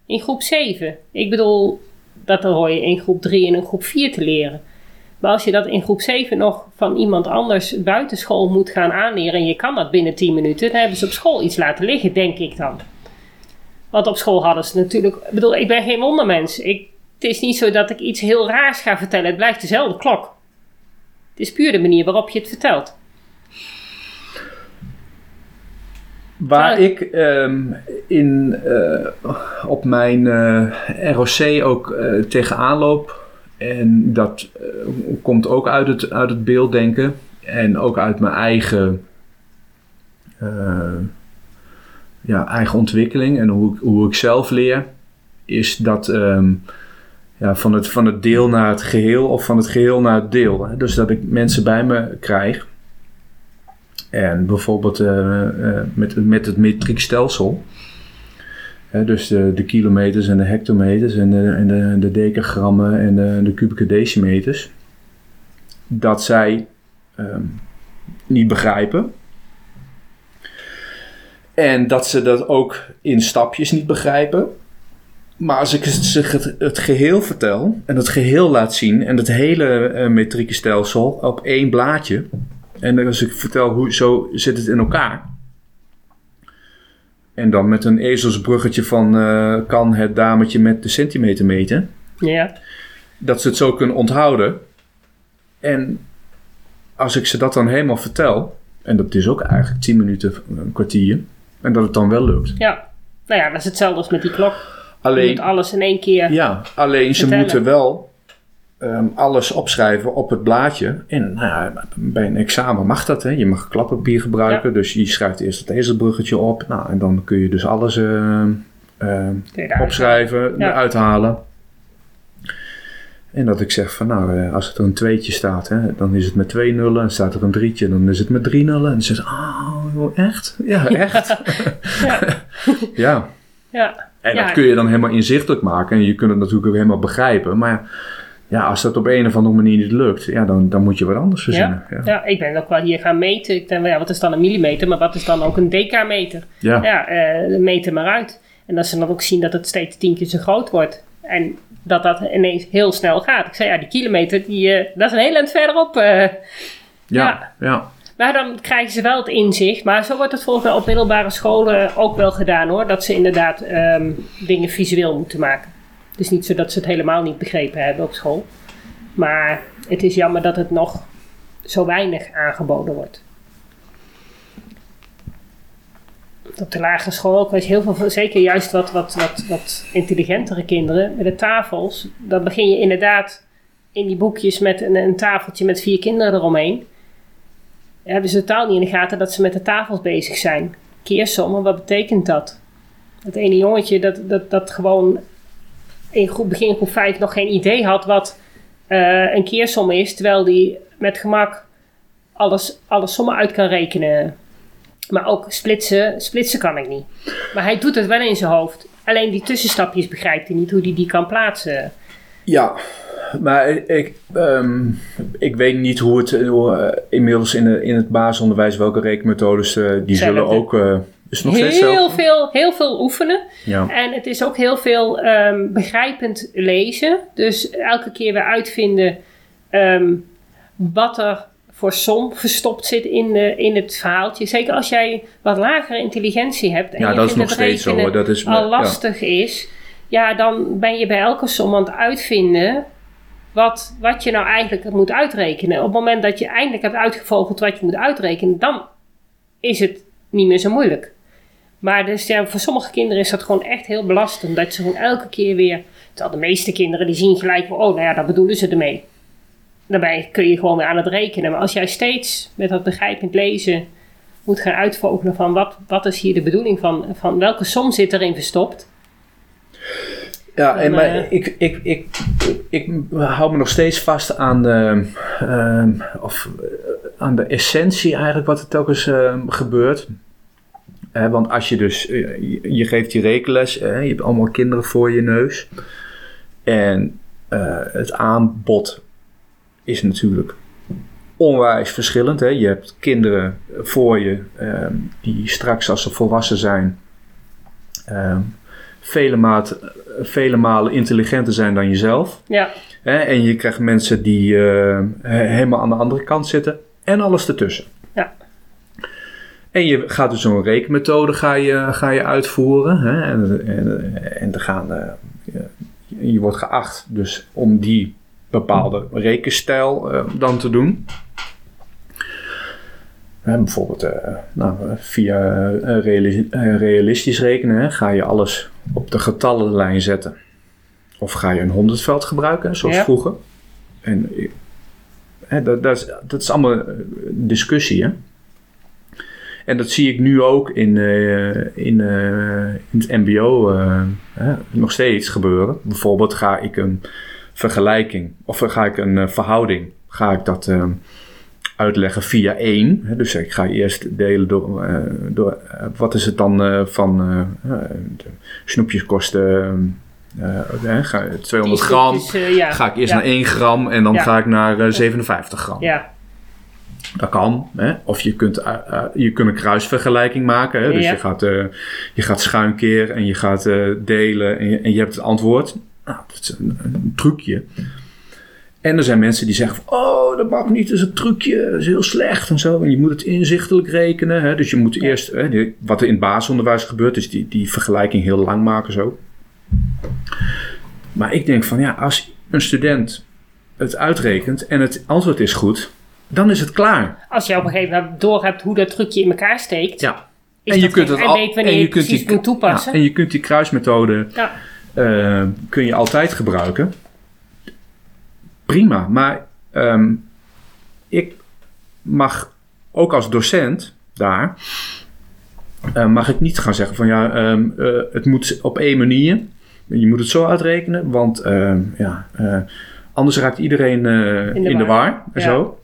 In groep 7. Ik bedoel, dat hoor je in groep 3 en in groep 4 te leren. Maar als je dat in groep 7 nog van iemand anders buitenschool moet gaan aanleren en je kan dat binnen 10 minuten, dan hebben ze op school iets laten liggen, denk ik dan. Want op school hadden ze natuurlijk, ik bedoel, ik ben geen wondermens. Ik, het is niet zo dat ik iets heel raars ga vertellen, het blijft dezelfde klok. Het is puur de manier waarop je het vertelt. Waar Ja. ik ehm, in, eh, op mijn eh, ROC ook eh, tegenaan loop, en dat komt ook uit het, uit het beelddenken en ook uit mijn eigen, ja, eigen ontwikkeling en hoe ik, hoe ik zelf leer, is dat ehm, ja, van, het, van het deel naar het geheel of van het geheel naar het deel. Hè? Dus dat ik mensen bij me krijg. En bijvoorbeeld eh, eh, met, met het metriekstelsel. Dus de, de kilometers en de hectometers en de, en de, de decagrammen en de, de kubieke decimeters. Dat zij ehm, niet begrijpen. En dat ze dat ook in stapjes niet begrijpen. Maar als ik ze het, geheel vertel en het geheel laat zien en het hele eh metriekenstelsel op één blaadje. En als ik vertel hoe zo zit het in elkaar. En dan met een ezelsbruggetje van eh, kan het dametje met de centimeter meten. Ja, Dat ze het zo kunnen onthouden. En als ik ze dat dan helemaal vertel. En dat is ook eigenlijk 10 minuten, een kwartier. En dat het dan wel lukt. ja. Nou ja, dat is hetzelfde als met die klok. Je Alleen moet alles in één keer. Ja, alleen ze moeten wel ehm, alles opschrijven op het blaadje. En nou ja, bij een examen mag dat. Hè? Je mag klappapier gebruiken. Dus je schrijft eerst het ezelbruggetje op. Nou, en dan kun je dus alles ehm, ehm, opschrijven, Ja. eruit halen. En dat ik zeg van nou, eh, als er een tweetje staat, hè, dan is het met twee nullen. En staat er een drietje, dan is het met drie nullen. En dan zegt ze, oh, echt? Ja, echt? Ja. ja. Ja. En dat kun je dan helemaal inzichtelijk maken. En je kunt het natuurlijk ook helemaal begrijpen. Maar ja, als dat op een of andere manier niet lukt, ja, dan, dan moet je wat anders verzinnen. Ja, ja. Ja, ik ben ook wel hier gaan meten. Ik denk, wel, ja, wat is dan een millimeter, maar wat is dan ook een decameter? ja. Ja, eh meet er maar uit. En dat ze dan ook zien dat het steeds tien keer zo groot wordt. En dat dat ineens heel snel gaat. Ik zei, ja, die kilometer, die, eh, dat is een heel eind verderop. eh. ja. ja. Maar dan krijgen ze wel het inzicht. Maar zo wordt het volgens mij op middelbare scholen ook wel gedaan hoor. Dat ze inderdaad ehm, dingen visueel moeten maken. Het is niet zo dat ze het helemaal niet begrepen hebben op school. Maar het is jammer dat het nog zo weinig aangeboden wordt. Op de lagere school ook heel veel, zeker juist wat, wat, wat, wat intelligentere kinderen met de tafels. Dan begin je inderdaad in die boekjes met een, een tafeltje met vier kinderen eromheen. Hebben ze totaal niet in de gaten dat ze met de tafels bezig zijn. Keersommen, wat betekent dat? Het ene jongetje dat, dat, dat gewoon in groep, begin groep 5 nog geen idee had wat uh, een keersom is, terwijl die met gemak alles, alle sommen uit kan rekenen. Maar ook splitsen, splitsen kan ik niet. Maar hij doet het wel in zijn hoofd. Alleen die tussenstapjes begrijpt hij niet hoe hij die kan plaatsen. Ja, maar ik, um, ik weet niet hoe het uh, inmiddels in, de, in het basisonderwijs, welke rekenmethodes uh, die zullen ook. Uh, is nog heel, steeds veel, heel veel oefenen. Ja. En het is ook heel veel um, begrijpend lezen. Dus elke keer weer uitvinden um, wat er voor som verstopt zit in, de, in het verhaaltje. Zeker als jij wat lagere intelligentie hebt. En ja, je dat is nog steeds zo. Dat is al lastig ja. is. Ja, dan ben je bij elke som aan het uitvinden wat, wat je nou eigenlijk moet uitrekenen. Op het moment dat je eindelijk hebt uitgevogeld wat je moet uitrekenen, dan is het niet meer zo moeilijk. Maar dus, ja, voor sommige kinderen is dat gewoon echt heel belastend. Dat ze gewoon elke keer weer. Terwijl de meeste kinderen die zien gelijk, oh nou ja, dat bedoelen ze ermee. Daarbij kun je gewoon weer aan het rekenen. Maar als jij steeds met dat begrijpend lezen moet gaan uitvogelen van wat, wat is hier de bedoeling van, van welke som zit erin verstopt. Ja, en, maar uh, ik, ik, ik, ik, hou me nog steeds vast aan de, uh, of, aan de essentie eigenlijk wat er telkens uh, gebeurt. Want als je dus, je, je geeft die rekenles, je hebt allemaal kinderen voor je neus. En het aanbod is natuurlijk onwijs verschillend. Hè? Je hebt kinderen voor je ehm, die straks als ze volwassen zijn ehm, vele, maat, vele malen intelligenter zijn dan jezelf. Ja. Hè? En je krijgt mensen die uh, helemaal aan de andere kant zitten en alles ertussen. Ja. En je gaat dus zo'n rekenmethode ga je, ga je uitvoeren. Hè? En, en, en gaan, uh, je, je wordt geacht dus om die bepaalde rekenstijl uh, dan te doen. Bijvoorbeeld uh, nou, via realistisch rekenen hè, ga je alles op de getallenlijn zetten. Of ga je een honderdveld gebruiken, zoals ja. vroeger. En hè, dat, dat, is, dat is allemaal discussie. Hè? En dat zie ik nu ook in, in, in het MBO nog steeds gebeuren. Bijvoorbeeld ga ik een vergelijking of ga ik een uh, verhouding, ga ik dat uh, uitleggen via 1. Hè, dus ik ga eerst delen door, uh, door wat is het dan van snoepjes kosten. ga, 200 gram. Ja. Ga ik eerst ja. naar 1 gram en dan ja. ga ik naar 57 gram. Ja. Dat kan. Hè? Of je kunt, uh, uh, je kunt een kruisvergelijking maken. Hè? Dus je, gaat, uh, je gaat schuinkeer en je gaat delen en je, en je hebt het antwoord. Nou, dat is een, een, trucje. En er zijn mensen die zeggen: van, Oh, dat mag niet, dat is een trucje, dat is heel slecht en zo. En je moet het inzichtelijk rekenen. Hè? Dus je moet eerst, hè, die, wat er in het basisonderwijs gebeurt, is die, die vergelijking heel lang maken zo. Maar ik denk van ja, als een student het uitrekent en het antwoord is goed, dan is het klaar. Als je op een gegeven moment doorhebt hoe dat trucje in elkaar steekt. Ja. en je kunt het al, en je, je die, moet toepassen. Ja, en je kunt die kruismethode. Ja uh, kun je altijd gebruiken. Prima, maar um, ik mag ook als docent daar, uh, mag ik niet gaan zeggen van ja, um, uh, het moet op één manier. Je moet het zo uitrekenen, want ehm, ja, anders raakt iedereen in de, in de war. En ja. zo.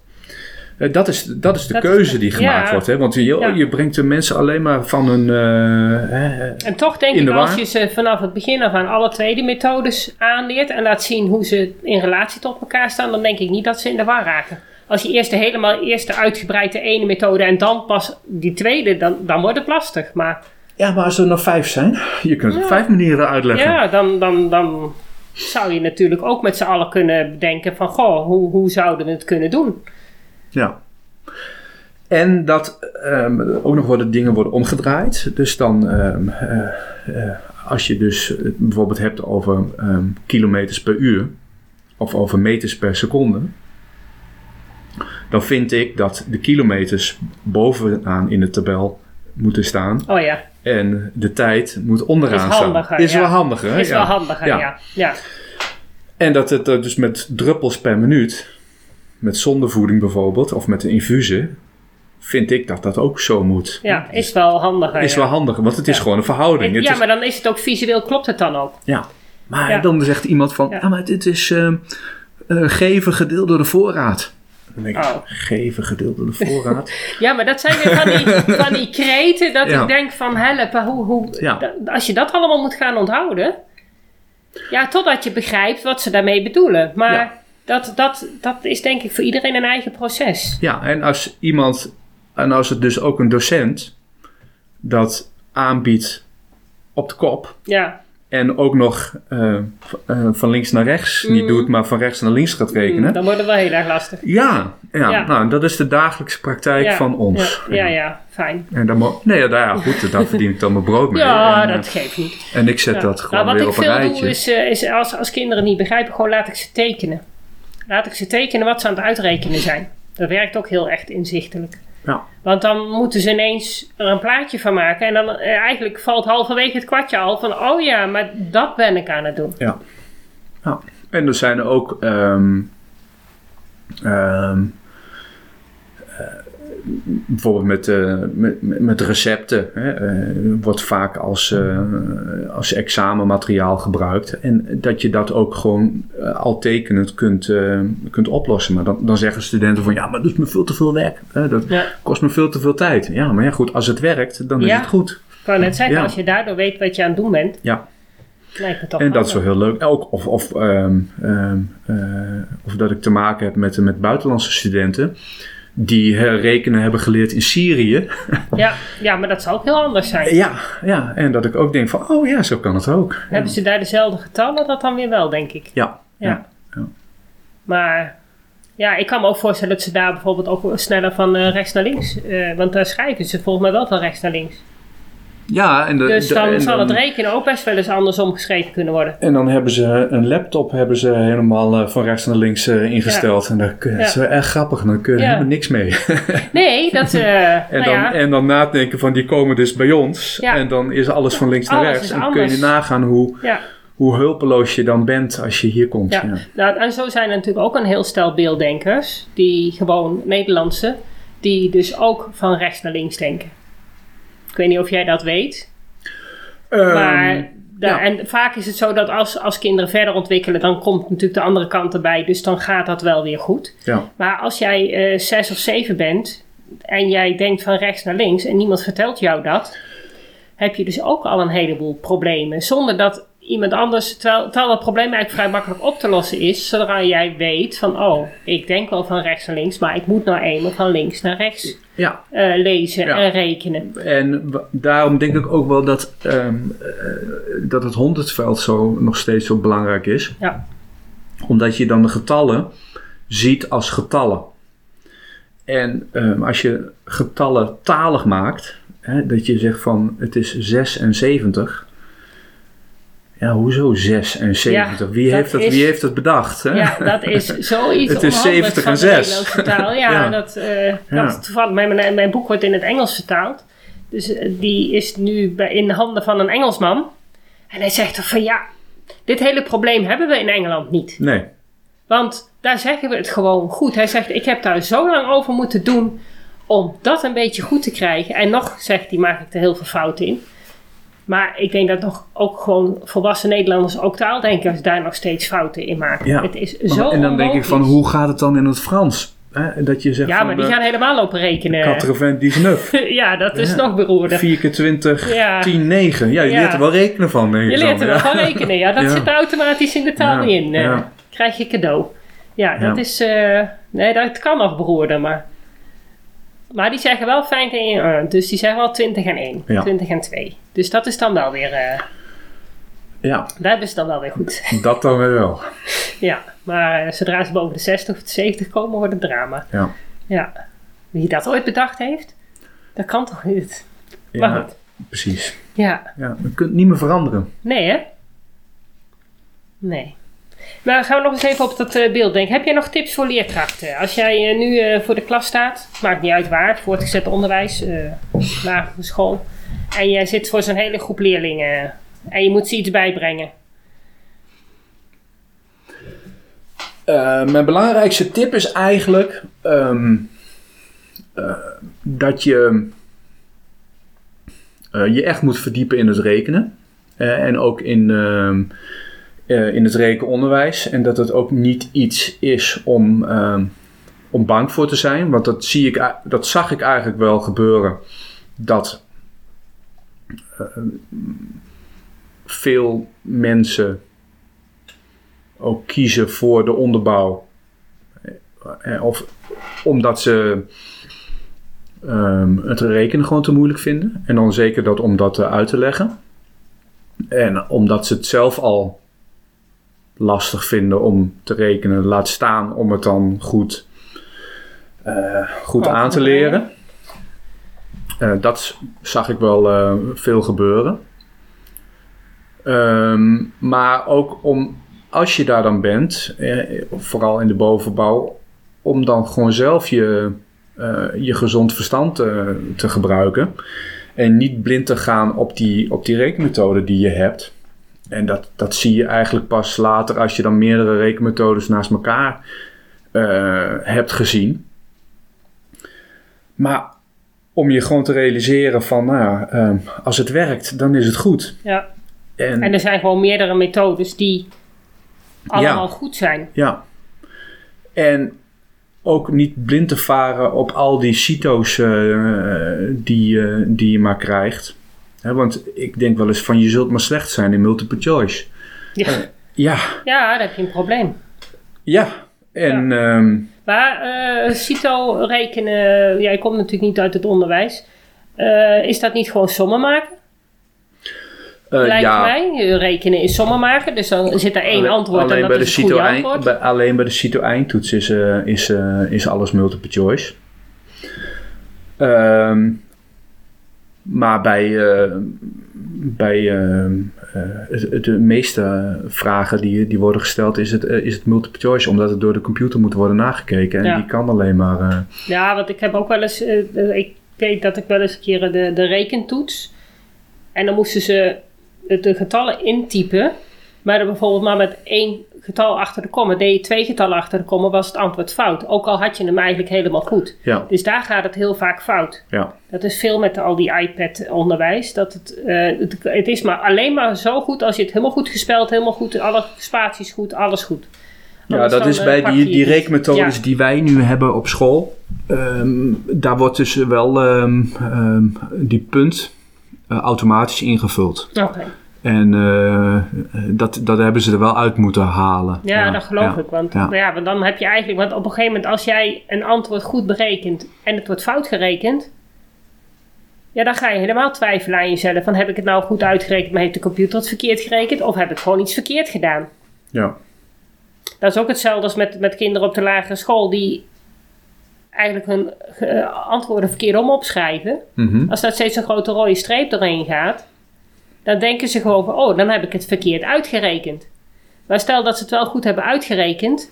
Eh, dat, is, dat is de dat keuze is, die gemaakt ja. wordt. Hè? Want je, ja. je brengt de mensen alleen maar van hun. Uh, en toch denk ik, als je ze vanaf het begin af aan alle twee die methodes aanleert en laat zien hoe ze in relatie tot elkaar staan, dan denk ik niet dat ze in de war raken. Als je eerst de helemaal eerste uitgebreide ene methode en dan pas die tweede, dan, dan wordt het lastig. Maar, ja, maar als er nog vijf zijn, je kunt het op vijf manieren uitleggen. Ja, dan, dan, dan zou je natuurlijk ook met z'n allen kunnen bedenken van, goh, hoe, hoe zouden we het kunnen doen? Ja. En dat ehm, ook nog worden dingen worden omgedraaid. Dus dan, ehm, eh, eh, als je dus bijvoorbeeld hebt over ehm, kilometers per uur, of over meters per seconde, dan vind ik dat de kilometers bovenaan in de tabel moeten staan. Oh ja, En de tijd moet onderaan Is handiger, staan. Is ja. wel handiger, hè? is Ja. wel handiger, Ja. ja. ja. En dat het er dus met druppels per minuut, met zondevoeding bijvoorbeeld, of met een infusie, vind ik dat dat ook zo moet. Ja, is wel handiger. Is ja. wel handiger, want het is Ja. gewoon een verhouding. Het ja, is- maar dan is het ook visueel, klopt het dan ook? ja. Maar Ja. dan zegt iemand van, Ja. ja, maar dit is ehm, eh, geven gedeeld door de voorraad. Dan denk ik, Oh. geven gedeeld door de voorraad? Ja, maar dat zijn weer van die, van die kreten dat Ja. ik denk van helpen, hoe, hoe, als je dat allemaal moet gaan onthouden. Ja, totdat je begrijpt wat ze daarmee bedoelen. Maar Ja. Dat, dat, dat is denk ik voor iedereen een eigen proces. ja, en als iemand, en als het dus ook een docent dat aanbiedt op de kop, Ja, En ook nog eh, eh, van links naar rechts niet Mm. doet, maar van rechts naar links gaat rekenen. Mm, dan wordt het wel heel erg lastig. Ja, ja, Ja. Nou, dat is de dagelijkse praktijk Ja, van ons. Ja, ja, ja, fijn. En dan nee, nou ja, goed, daar verdien ik dan mijn brood mee. Ja, en, eh, dat geeft niet. en ik zet dat gewoon nou, weer wat op ik een veel rijtje. doe is, is als, als kinderen niet begrijpen, gewoon laat ik ze tekenen. Laat ik ze tekenen wat ze aan het uitrekenen zijn. Dat werkt ook heel echt inzichtelijk. Ja. Want dan moeten ze ineens er een plaatje van maken. En dan eh, eigenlijk valt halverwege het kwartje al van... Oh ja, maar dat ben ik aan het doen. Ja. ja. En er zijn er ook ehm, ehm, eh, bijvoorbeeld met, eh, met, met- met recepten. Hè, eh, wordt vaak als, eh, als examenmateriaal gebruikt. En dat je dat ook gewoon al tekenend kunt, kunt oplossen. Maar dan, dan zeggen studenten van ja, maar dat is me veel te veel werk. Dat Ja. kost me veel te veel tijd. Ja, maar ja goed, als het werkt, dan is het goed. Ik wou net zeggen, Ja. als je daardoor weet wat je aan het doen bent... Ja. Lijkt me toch En dat is wel heel leuk. Ook, of, of, ehm, ehm, eh, of dat ik te maken heb met, met buitenlandse studenten die rekenen hebben geleerd in Syrië. Ja, ja, maar dat zou ook heel anders zijn. Ja, ja, en dat ik ook denk van, oh ja, zo kan het ook. Hebben ze daar dezelfde getallen? Dat dan weer wel, denk ik. Ja, Ja. ja. ja. Maar ja, ik kan me ook voorstellen dat ze daar bijvoorbeeld ook sneller van eh, rechts naar links. eh, want daar schrijven ze volgens mij wel van rechts naar links. Ja, en, de, Dus de- dan en zal het rekenen ook best wel eens andersom geschreven kunnen worden. En dan hebben ze een laptop hebben ze helemaal eh, van rechts naar links eh, ingesteld. En dat, is wel erg grappig. Dan kun je er Ja. helemaal niks mee. Nee, dat. eh En, nou dan, ja, en dan nadenken van die komen dus bij ons. Ja. En dan is alles van links naar Alles rechts. En dan kun je anders. nagaan hoe, ja, hoe hulpeloos je dan bent als je hier komt. ja. Ja. Nou, en zo zijn er natuurlijk ook een heel stel beelddenkers, die gewoon Nederlandse, die dus ook van rechts naar links denken. Ik weet niet of jij dat weet. Ehm, Maar ja. en vaak is het zo dat als, als kinderen verder ontwikkelen, dan komt natuurlijk de andere kant erbij. Dus dan gaat dat wel weer goed. ja. Maar als jij eh, zes of zeven bent en jij denkt van rechts naar links en niemand vertelt jou dat, heb je dus ook al een heleboel problemen. Zonder dat iemand anders, terwijl, terwijl dat probleem eigenlijk vrij makkelijk op te lossen is, zodra jij weet van, oh, ik denk wel van rechts naar links, maar ik moet nou eenmaal van links naar rechts ja. eh, lezen Ja. en rekenen. En daarom denk ik ook wel dat, ehm, eh, dat het honderdveld zo nog steeds zo belangrijk is. Ja. Omdat je dan de getallen ziet als getallen. En ehm, als je getallen talig maakt, hè, dat je zegt van het is 76. Ja, hoezo 76? wie, dat heeft dat, is- wie heeft dat bedacht? Hè? Ja, dat is zoiets Het is onhandigs 70 van en de 6. Nederlandse taal. Ja, Ja. Dat, Ja. dat toevallig, mijn, mijn, mijn boek wordt in het Engels vertaald. Dus eh, die is nu bij, in de handen van een Engelsman. En hij zegt van ja, dit hele probleem hebben we in Engeland niet. Nee. Want daar zeggen we het gewoon goed. Hij zegt, ik heb daar zo lang over moeten doen om dat een beetje goed te krijgen. En nog, zegt hij, maak ik er heel veel fouten in. Maar ik denk dat nog ook gewoon volwassen Nederlanders, ook taaldenkers, daar nog steeds fouten in maken. Ja. Het is zo en dan denk ik van hoe gaat het dan in het Frans? Hè? Dat je zegt Ja, van, maar die eh, gaan helemaal lopen rekenen. 89. ja, dat is Ja. nog beroerder. 4 keer 20, Ja. 10, 9. Ja, je Ja. leert er wel rekenen van, denk ik Je dan. leert er wel ja. van rekenen. Ja, dat Ja. zit er automatisch in de taal in. eh. ja. Krijg je cadeau. Ja, dat Ja. is... eh, nee, dat kan nog beroerder, maar... Maar die zeggen wel fijn en eh, Dus die zeggen wel 20 en 1. Ja. 20 en 2. Dus dat is dan wel weer... eh Ja, daar hebben ze dan wel weer goed. dat dan weer wel. ja, maar eh, zodra ze boven de 60 of de 70 komen, wordt het drama. Ja. Ja. Wie dat ooit bedacht heeft, dat kan toch niet? Maar Ja, goed. precies. Ja, Ja, je kunt het niet meer veranderen. nee hè? Nee. Maar gaan we nog eens even op dat eh, beeld denken. Heb jij nog tips voor leerkrachten? Als jij eh, nu eh, voor de klas staat, maakt niet uit waar, voortgezet onderwijs, lagere school. En jij zit voor zo'n hele groep leerlingen en je moet ze iets bijbrengen. Mijn belangrijkste tip is eigenlijk ehm, eh, dat je je echt moet verdiepen in het rekenen. En ook in, eh, in het rekenonderwijs. En dat het ook niet iets is om, ehm, om bang voor te zijn. Want dat, zie ik, dat zag ik eigenlijk wel gebeuren. Dat eh, veel mensen ook kiezen voor de onderbouw. Eh, Of omdat ze ehm, het rekenen gewoon te moeilijk vinden. En dan zeker dat om dat uit te leggen. En omdat ze het zelf al lastig vinden om te rekenen, laat staan om het dan goed, eh, goed aan te te leren. Eh, dat zag ik wel eh, veel gebeuren. Ehm, maar ook om, als je daar dan bent, eh, vooral in de bovenbouw, om dan gewoon zelf je, je gezond verstand eh, te gebruiken. En niet blind te gaan op die, op die rekenmethode die je hebt. En dat, dat zie je eigenlijk pas later als je dan meerdere rekenmethodes naast elkaar eh, hebt gezien. Maar om je gewoon te realiseren van, nou ja, eh, als het werkt, dan is het goed. Ja. En, En er zijn gewoon meerdere methodes die allemaal Ja. goed zijn. Ja. En ook niet blind te varen op al die CITO's eh, die, eh, die je maar krijgt. Want ik denk wel eens van je zult maar slecht zijn in multiple choice. Ja, Ja, ja dan heb je een probleem. ja. En ehm, Maar eh CITO rekenen, jij komt natuurlijk niet uit het onderwijs. Eh, is dat niet gewoon sommen maken? eh, Lijkt ja, mij. Eh, Rekenen is sommen maken. Dus dan zit er één Alleen- antwoord alleen en dat bij de is goede CITO eind- bij- alleen bij de CITO eindtoets is, eh, is, eh, is alles multiple choice. Ehm, maar bij, eh, bij eh, het- de meeste vragen die, die worden gesteld is het, eh, is het multiple choice. Omdat het door de computer moet worden nagekeken. En Ja. die kan alleen maar... eh, Ja, want ik heb ook wel eens, eh, eh, ik weet dat ik wel eens een keer de, de rekentoets. En dan moesten ze de, de getallen intypen. Maar dan bijvoorbeeld maar met één getal achter de komma. Deed je twee getallen achter de komma, was het antwoord fout. Ook al had je hem eigenlijk helemaal goed. ja, Dus daar gaat het heel vaak fout. ja, Dat is veel met al die iPad-onderwijs. Dat het, eh, het, het is maar alleen maar zo goed als je het helemaal goed gespeld, helemaal goed, alle spaties goed, alles goed. Ja, dat is eh, bij die, die rekenmethodes Ja. die wij nu hebben op school. ehm, daar wordt dus wel ehm, ehm, die punt eh, automatisch ingevuld. Oké. En eh, dat, dat hebben ze er wel uit moeten halen. Ja, dat geloof ja. ik. Want, Ja. ja. want dan heb je eigenlijk, want op een gegeven moment, als jij een antwoord goed berekent en het wordt fout gerekend, ja, dan ga je helemaal twijfelen aan jezelf. Van heb ik het nou goed uitgerekend, maar heeft de computer het verkeerd gerekend? Of heb ik gewoon iets verkeerd gedaan? Ja, Dat is ook hetzelfde als met, met kinderen op de lagere school die eigenlijk hun eh, antwoorden verkeerd om opschrijven. Mhm. Als daar steeds een grote rode streep doorheen gaat, dan denken ze gewoon van, oh, dan heb ik het verkeerd uitgerekend. Maar stel dat ze het wel goed hebben uitgerekend,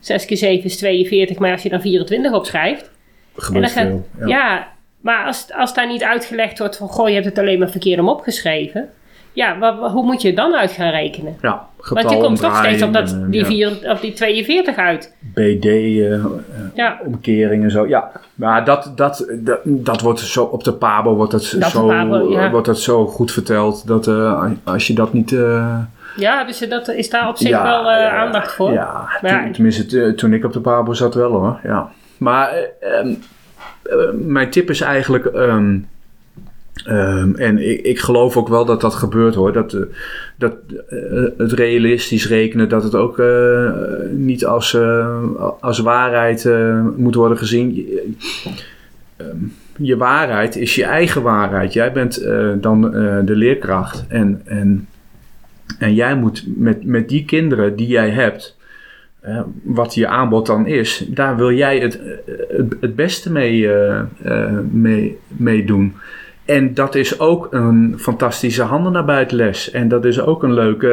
6 keer 7 is 42, maar als je dan 24 opschrijft, gebeurt veel. gaat, ja. maar als, als daar niet uitgelegd wordt van, goh, je hebt het alleen maar verkeerd om opgeschreven, ja, wa- wa- hoe moet je het dan uit gaan rekenen? Ja, Want je komt toch steeds op dat, die, ja. vier, of die 42 uit. Ja, BD-omkeringen en zo. Ja, maar dat, dat, dat, dat wordt zo op de Pabo wordt dat, Dat zo, Pabo, ja. wordt dat zo goed verteld. Dat eh, als je dat niet... eh, ja ze dat, is daar op zich Ja, wel eh, ja, aandacht voor? Ja, ja, toen- tenminste toen ik op de Pabo zat wel hoor. Ja. Maar eh, ehm, eh, mijn tip is eigenlijk... ehm, ehm, en ik, ik geloof ook wel dat dat gebeurt hoor. Dat, eh, dat eh, het realistisch rekenen, dat het ook eh, niet als, als waarheid moet worden gezien. Je, ehm, je waarheid is je eigen waarheid. Jij bent dan de leerkracht. En, en, en jij moet met, met die kinderen die jij hebt, wat je aanbod dan is, daar wil jij het, het, het beste mee, mee, mee doen. En dat is ook een fantastische handen naar buiten les. En dat is ook een leuke,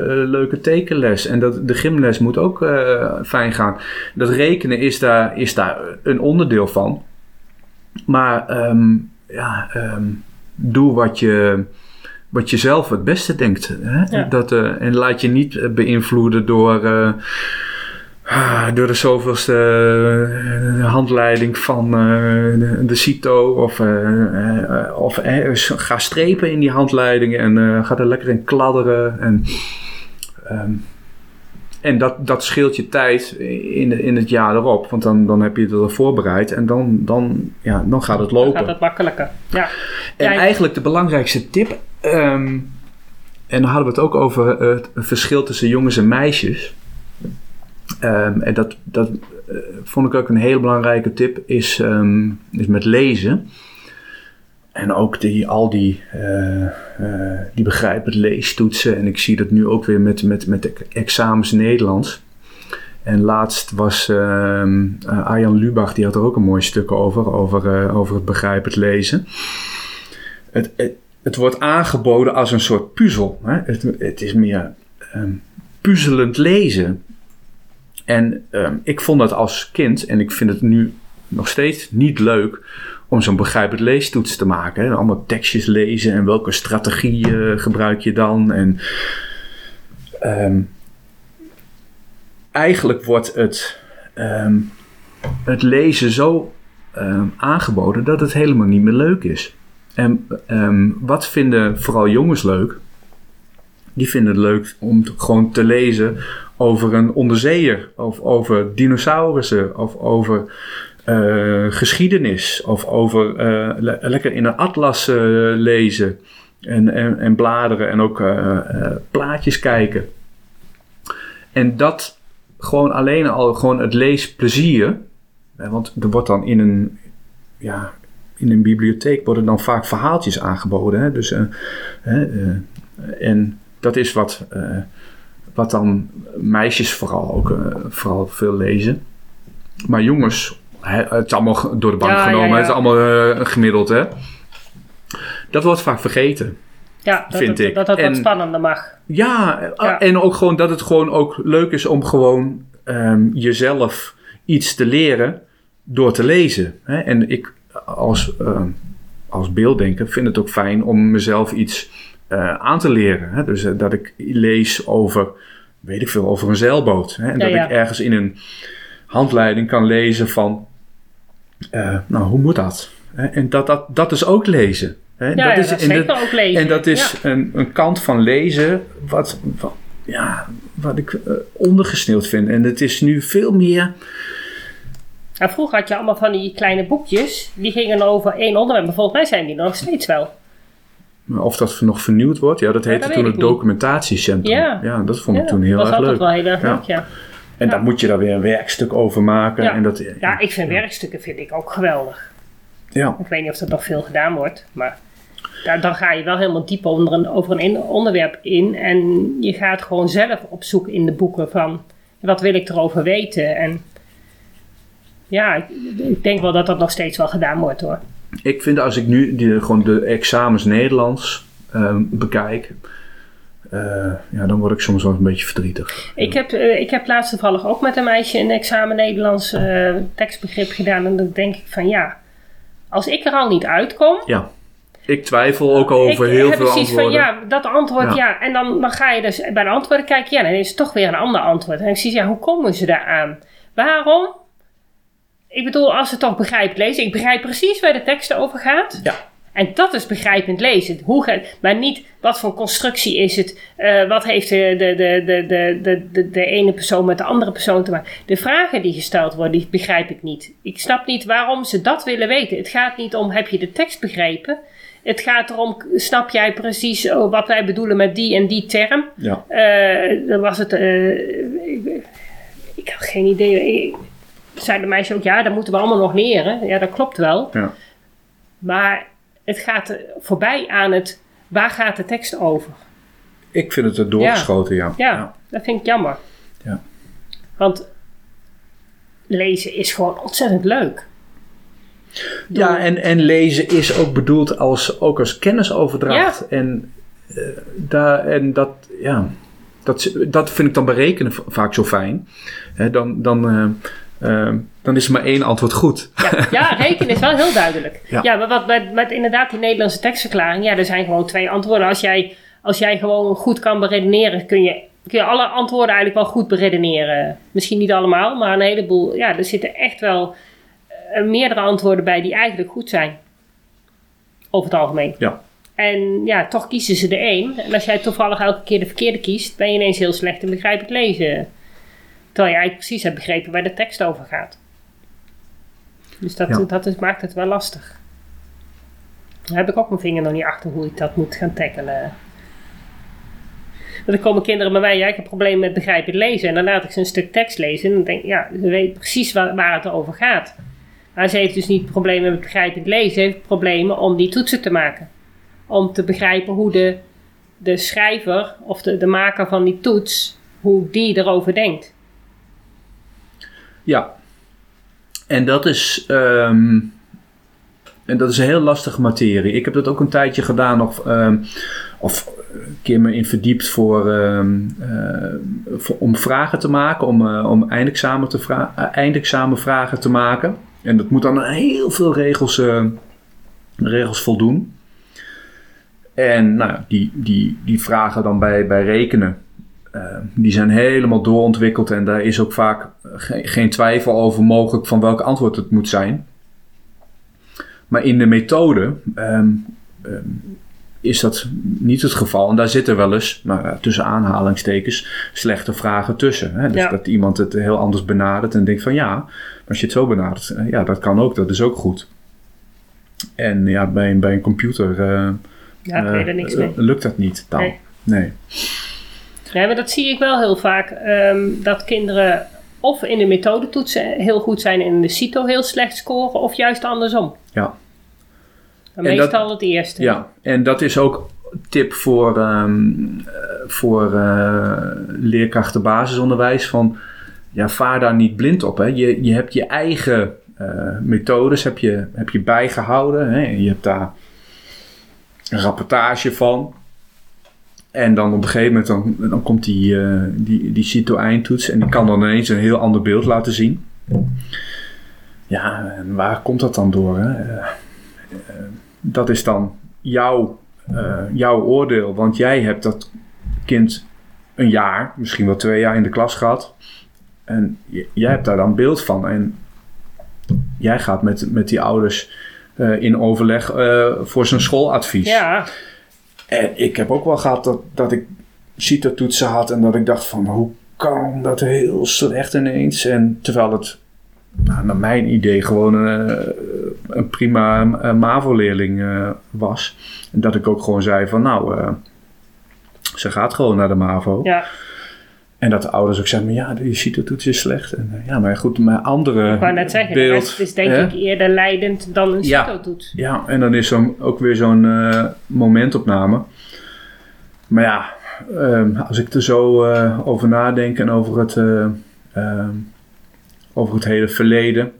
eh, leuke tekenles. En dat, de gymles moet ook eh, fijn gaan. Dat rekenen is daar, is daar een onderdeel van. Maar ehm, ja, ehm, doe wat je, wat je zelf het beste denkt. Hè? Ja. Dat, eh, en laat je niet beïnvloeden door, ah, door de zoveelste eh, handleiding van eh, de, de CITO. Of, eh, of ga strepen in die handleiding en ga er lekker in kladderen. En, ehm, en dat, dat scheelt je tijd in, in het jaar erop. Want dan, dan heb je het er voorbereid en dan, dan, ja, dan gaat het Dan lopen. gaat het makkelijker. Ja. En eigenlijk de belangrijkste tip. ehm, en dan hadden we het ook over het verschil tussen jongens en meisjes. Ehm, en dat, dat eh, vond ik ook een hele belangrijke tip, is, ehm, is met lezen. En ook die, al die, eh, die begrijpend leestoetsen. En ik zie dat nu ook weer met, met, met examens Nederlands. En laatst was ehm, eh, Arjan Lubach, die had er ook een mooi stuk over, over, over het begrijpend lezen. Het, het, het wordt aangeboden als een soort puzzel. Hè? Het, het is meer puzzelend lezen. En ehm, ik vond dat als kind, en ik vind het nu nog steeds niet leuk, om zo'n begrijpend leestoets te maken. Allemaal tekstjes lezen en welke strategie eh, gebruik je dan. En ehm, eigenlijk wordt het, ehm, het lezen zo aangeboden dat het helemaal niet meer leuk is. En wat vinden vooral jongens leuk? Die vinden het leuk om gewoon te lezen over een onderzeeër, of over dinosaurussen, of over eh, geschiedenis, of over eh, le- lekker in een atlas eh, lezen en, en, en bladeren en ook plaatjes kijken. En dat gewoon alleen al gewoon het leesplezier, want er wordt dan in een, ja, in een bibliotheek worden dan vaak verhaaltjes aangeboden. Hè? Dus, en dat is wat, wat dan meisjes vooral ook eh, vooral veel lezen. Maar jongens, het is allemaal door de bank Ja, genomen, ja. het is allemaal eh, gemiddeld. Hè? Dat wordt vaak vergeten. Ja, dat Vind het, ik. dat het En- wat spannender mag. Ja, eh, Ja. en ook gewoon dat het gewoon ook leuk is om gewoon ehm, jezelf iets te leren door te lezen. Hè? En ik als, ehm, als beelddenker vind het ook fijn om mezelf iets eh, aan te leren. Hè? Dus eh, dat ik lees over, weet ik veel, over een zeilboot. Hè? En Ja, dat ja. ik ergens in een handleiding kan lezen van, eh, nou hoe moet dat? En dat, dat, dat is ook lezen. Hè? Ja, dat is, dat en dat- ook lezen. en dat is een, een kant van lezen wat, wat, ja, wat ik ondergesneeuwd vind. En het is nu veel meer. En vroeger had je allemaal van die kleine boekjes. Die gingen over één onderwerp. Maar volgens mij zijn die nog steeds wel. Of dat nog vernieuwd wordt. Ja, dat heette toen het documentatiecentrum. Ja. dat vond ik toen heel erg altijd leuk. wel heel erg leuk, ja. En dan moet je daar weer een werkstuk over maken. Ja. En dat, Ja, ik vind werkstukken vind ik ook geweldig. Ja. Ik weet niet of dat nog veel gedaan wordt. Maar daar, dan ga je wel helemaal diep onder een, over een onderwerp in. En je gaat gewoon zelf op zoek in de boeken van... Wat wil ik erover weten? En ja, ik, ik denk wel dat dat nog steeds wel gedaan wordt hoor. Ik vind als ik nu die, gewoon de examens Nederlands ehm, bekijk. eh, ja, dan word ik soms wel een beetje verdrietig. Ik heb, eh, ik heb laatst toevallig ook met een meisje een examen Nederlands eh, tekstbegrip gedaan. En dan denk ik van ja, als ik er al niet uitkom. Ja. Ik twijfel ook over ik heel heb veel precies antwoorden. van ja, dat antwoord Ja. ja. En dan, dan ga je dus bij de antwoorden kijken. Ja, dan is het toch weer een ander antwoord. En ik zie ja, hoe komen ze daar aan? Waarom? Ik bedoel, als ze toch begrijpt lezen. Ik begrijp precies waar de tekst over gaat. Ja. En dat is begrijpend lezen. Hoe ga, maar niet wat voor constructie is het. eh, wat heeft de, de, de, de, de, de, de, ene persoon met de andere persoon te maken. De vragen die gesteld worden, die begrijp ik niet. Ik snap niet waarom ze dat willen weten. Het gaat niet om, heb je de tekst begrepen? Het gaat erom, snap jij precies oh, wat wij bedoelen met die en die term? Ja. Eh, dan was het. eh, ik, ik had geen idee. Ik, zei de meisje ook, ja, dat moeten we allemaal nog leren. Ja, dat klopt wel. Ja. Maar het gaat voorbij aan het. Waar gaat de tekst over? Ik vind het er doorgeschoten, ja. Ja, dat vind ik jammer. Ja. Want lezen is gewoon ontzettend leuk. Ja, en, en lezen is ook bedoeld als, ook als kennisoverdracht. En, eh, daar, en dat, ja, dat, dat vind ik dan bij rekenen vaak zo fijn. Dan, dan, eh, eh, dan is er maar één antwoord goed. Ja, ja rekenen is wel heel duidelijk. Ja, maar wat, met, met inderdaad die Nederlandse tekstverklaring, ja, er zijn gewoon twee antwoorden. Als jij, als jij gewoon goed kan beredeneren, kun je, kun je alle antwoorden eigenlijk wel goed beredeneren. Misschien niet allemaal, maar een heleboel. Ja, er zitten echt wel uh, meerdere antwoorden bij die eigenlijk goed zijn. Over het algemeen. Ja. En ja, toch kiezen ze er één. En als jij toevallig elke keer de verkeerde kiest, ben je ineens heel slecht in begrijpelijk lezen. Terwijl je eigenlijk precies hebt begrepen waar de tekst over gaat. Dus dat, Ja. dat is, maakt het wel lastig. Daar heb ik ook mijn vinger nog niet achter hoe ik dat moet gaan tackelen. Want dan komen kinderen bij mij, ja, ik heb problemen met begrijpelijk lezen. En dan laat ik ze een stuk tekst lezen. En dan denk ik, ja, ze weet precies waar, waar het over gaat. Maar ze heeft dus niet problemen met begrijpelijk lezen. Ze heeft problemen om die toetsen te maken. Om te begrijpen hoe de, de schrijver of de, de maker van die toets, hoe die erover denkt. Ja. En dat is, ehm, en dat is een heel lastige materie. Ik heb dat ook een tijdje gedaan, of, ehm, of een keer me in verdiept voor, ehm, eh, voor- om vragen te maken, om, eh, om eindexamen, te vra- eh, eindexamenvragen te maken. En dat moet dan heel veel regels, regels voldoen. En nou, die, die, die vragen dan bij, bij rekenen, eh, die zijn helemaal doorontwikkeld en daar is ook vaak geen, geen twijfel over mogelijk van welk antwoord het moet zijn. Maar in de methode ehm, ehm, is dat niet het geval. En daar zitten wel eens, nou, ja, tussen aanhalingstekens, slechte vragen tussen. Hè? Dus Ja. dat iemand het heel anders benadert en denkt van ja, maar als je het zo benadert, eh, ja, dat kan ook, dat is ook goed. En ja, bij, een- bij een computer eh, Ja, eh, er niks eh, lukt dat niet dan. Nee. nee. Ja, maar dat zie ik wel heel vaak. ehm, dat kinderen of in de methodetoetsen heel goed zijn en in de CITO heel slecht scoren, of juist andersom. Ja. Maar En dat- meestal het eerste. Ja, en dat is ook tip voor, eh, voor eh, leerkrachten basisonderwijs. Van, ja, vaar daar niet blind op. Hè. Je, je hebt je eigen eh, methodes heb je, heb je bijgehouden. Hè. Je hebt daar een rapportage van. En dan op een gegeven moment dan, dan komt die, eh die, die CITO-eindtoets. En die kan dan ineens een heel ander beeld laten zien. Ja, en waar komt dat dan door? Hè? Eh, eh, dat is dan jouw, jouw oordeel. Want jij hebt dat kind een jaar, misschien wel twee jaar in de klas gehad. En jij hebt daar dan beeld van. En jij gaat met, met die ouders in overleg voor zijn schooladvies. Ja, En ik heb ook wel gehad dat, dat ik CITO-toetsen had en dat ik dacht van hoe kan dat heel slecht ineens? En terwijl het nou, naar mijn idee gewoon eh, een prima eh, MAVO-leerling eh, was. En dat ik ook gewoon zei van nou, ze gaat gewoon naar de MAVO. ja. En dat de ouders ook zeggen, maar ja, die CITO-toets is slecht. En, eh, ja, maar goed, mijn andere ik wou net zeggen, beeld... het is denk hè? ik eerder leidend dan een Ja. CITO-toets. Ja, en dan is er ook weer zo'n eh, momentopname. Maar ja, ehm, als ik er zo eh, over nadenk en over het, eh, ehm, over het hele verleden,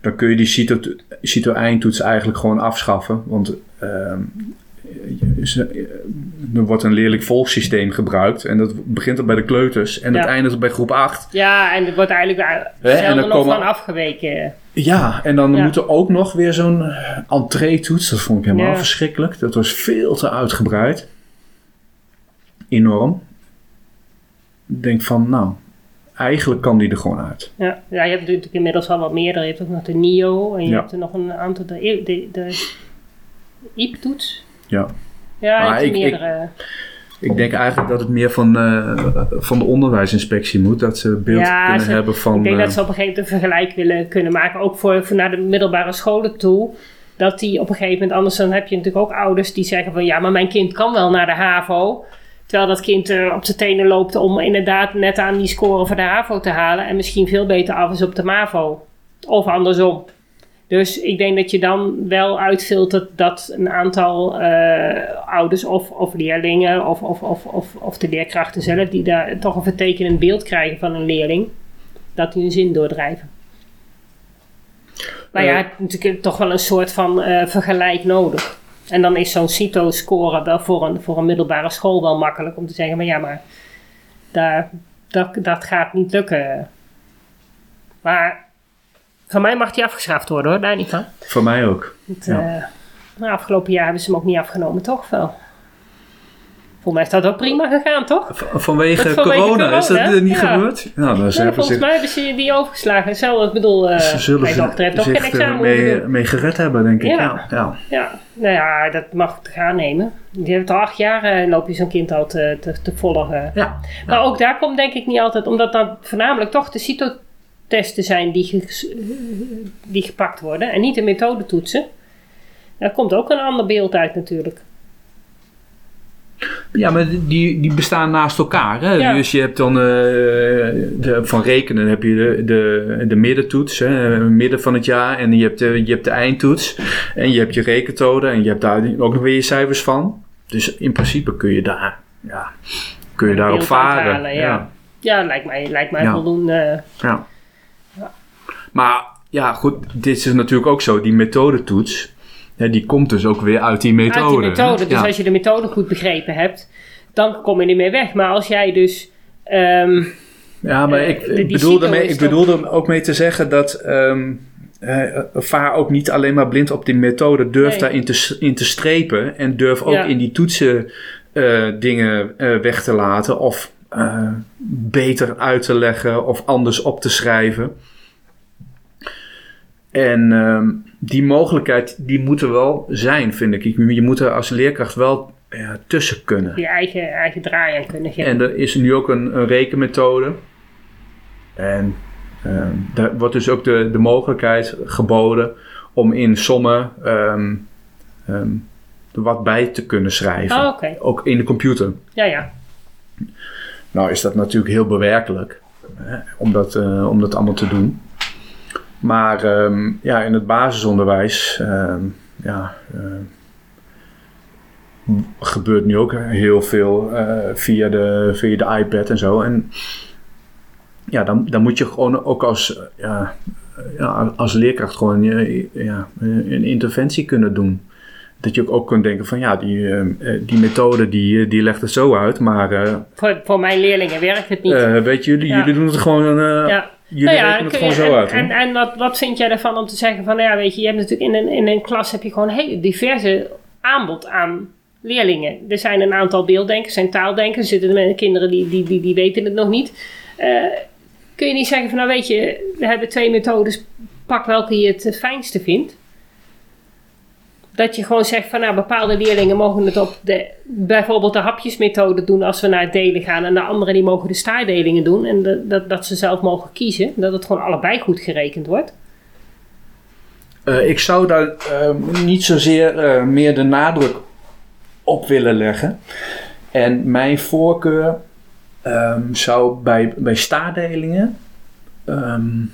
dan kun je die CITO- CITO-eindtoets eigenlijk gewoon afschaffen. Want ehm, je- er wordt een leerlijk volgsysteem gebruikt en dat begint bij de kleuters en Ja. het eindigt bij groep 8. Ja, en er wordt eigenlijk zelden nog van afgeweken. Ja, en dan Ja. moet er ook nog weer zo'n eh, entree-toets. Dat vond ik helemaal Ja. verschrikkelijk. Dat was veel te uitgebreid. Enorm. Ik denk van, nou, eigenlijk kan die er gewoon uit. Ja. ja, je hebt natuurlijk inmiddels al wat meer. Je hebt ook nog de NIO en je hebt er nog een aantal, de, de, de IEP-toets. Ja. Ja, er ik- ik-. Ik denk eigenlijk dat het meer van, eh, van de onderwijsinspectie moet. Dat ze beeld Ja, kunnen ze- hebben van... ik denk eh, dat ze op een gegeven moment een vergelijk willen kunnen maken. Ook voor, voor naar de middelbare scholen toe. Dat die op een gegeven moment, anders dan heb je natuurlijk ook ouders die zeggen van ja, maar mijn kind kan wel naar de HAVO. Terwijl dat kind eh, op zijn tenen loopt om inderdaad net aan die score voor de HAVO te halen. En misschien veel beter af is op de MAVO. Of andersom. Dus ik denk dat je dan wel uitfiltert dat een aantal eh, ouders of, of leerlingen of, of, of, of, of de leerkrachten zelf, die daar toch een vertekenend beeld krijgen van een leerling, dat die hun zin doordrijven. Maar ja, Eh. natuurlijk toch wel een soort van eh, vergelijk nodig. En dan is zo'n CITO-score wel voor een, voor een middelbare school wel makkelijk om te zeggen, maar ja, maar daar, dat, dat gaat niet lukken. Maar van mij mag die afgeschaft worden hoor, daar niet van. Voor mij ook. Het, Ja. eh, afgelopen jaar hebben ze hem ook niet afgenomen, toch wel? Volgens mij is dat ook prima gegaan, toch? Vanwege, Dat vanwege corona, is dat niet ja. gebeurd? Nou, dan Ja, hebben volgens mij hebben ze die overgeslagen. Zelf, ik bedoel, eh ze zullen mijn zich, dochter heeft ook geen examen mee, mee gered hebben, denk ik. Ja. Ja. Ja. Nou ja, dat mag te gaan nemen. Die heeft al acht jaar, eh, loop je zo'n kind al te, te, te volgen. Ja. Maar ook daar komt denk ik niet altijd, omdat dat voornamelijk toch de CITO-testen zijn die, ge- die gepakt worden en niet de methodetoetsen. Daar komt ook een ander beeld uit natuurlijk. Ja, maar die, die bestaan naast elkaar. Hè? Ja. Dus je hebt dan eh, de, van rekenen heb je de, de, de middentoets, hè, midden van het jaar. En je hebt, de, je hebt de eindtoets. En je hebt je rekentoden. En je hebt daar ook nog weer je cijfers van. Dus in principe kun je daar, ja, kun je daarop varen. ja. Ja, lijkt mij, lijkt mij voldoende. Ja. Maar ja, goed, dit is natuurlijk ook zo. Die methodetoets, hè, die komt dus ook weer uit die methode. Uit die methode. Dus Ja. als je de methode goed begrepen hebt, dan kom je niet meer weg. Maar als jij dus... ehm, Ja, maar Eh, ik, die ik, bedoel ermee, ik toch- bedoel er ook mee te zeggen dat ehm, eh, vaar ook niet alleen maar blind op die methode. Durf Nee. daarin te, in te strepen en durf ook Ja. in die toetsen eh, dingen eh, weg te laten of eh, beter uit te leggen of anders op te schrijven. En ehm, die mogelijkheid, die moet er wel zijn, vind ik. Je moet er als leerkracht wel ja, tussen kunnen. je eigen, eigen draai aan kunnen geven. En er is nu ook een, een rekenmethode. En ehm, daar wordt dus ook de, de mogelijkheid geboden om in sommen ehm, er wat bij te kunnen schrijven. Oh. Ook in de computer. Ja, ja. Nou is dat natuurlijk heel bewerkelijk hè, om, dat, eh, om dat allemaal te doen. Maar ehm, ja, in het basisonderwijs ehm, ja, ehm, gebeurt nu ook heel veel eh, via, de, via de iPad en zo. En ja, dan, dan moet je gewoon ook als, ja, ja, als leerkracht gewoon ja, een interventie kunnen doen. Dat je ook kunt denken van ja, die, eh, die methode die, die legt het zo uit, maar eh, Voor, voor mijn leerlingen werkt het niet. weet je, jullie, Ja. jullie doen het gewoon, ja. Jullie Nou ja, het kun gewoon je- zo en, uit. En, en wat, wat vind jij ervan om te zeggen van, nou ja, weet je, je hebt natuurlijk in een, in een klas heb je gewoon een hele diverse aanbod aan leerlingen. Er zijn een aantal beelddenkers, er zijn taaldenkers, er zitten met kinderen die, die, die, die weten het nog niet. Eh, kun je niet zeggen van, nou weet je, we hebben twee methodes, pak welke je het fijnste vindt. Dat je gewoon zegt van nou, bepaalde leerlingen mogen het op de, bijvoorbeeld de hapjesmethode doen als we naar het delen gaan. En de anderen die mogen de staardelingen doen. En dat, dat, ze zelf mogen kiezen. Dat het gewoon allebei goed gerekend wordt. Eh, ik zou daar eh, niet zozeer eh, meer de nadruk op willen leggen. En mijn voorkeur ehm, zou bij, bij staardelingen ehm,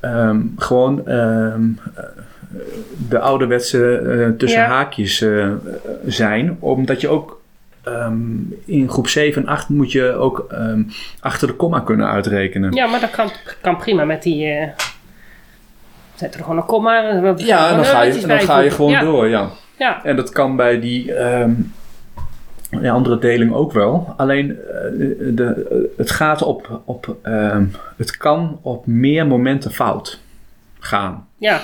ehm, gewoon de ouderwetse eh, tussen Ja. haakjes eh, zijn. Omdat je ook ehm, in groep 7 en 8 moet je ook ehm, achter de komma kunnen uitrekenen. Ja, maar dat kan, kan prima met die... eh zet er gewoon een komma. Ja, en dan ga je, dan ga je gewoon ja. door, ja. Ja, En dat kan bij die ehm, ja, andere deling ook wel. Alleen de, het gaat op, op het kan op meer momenten fout gaan. ja.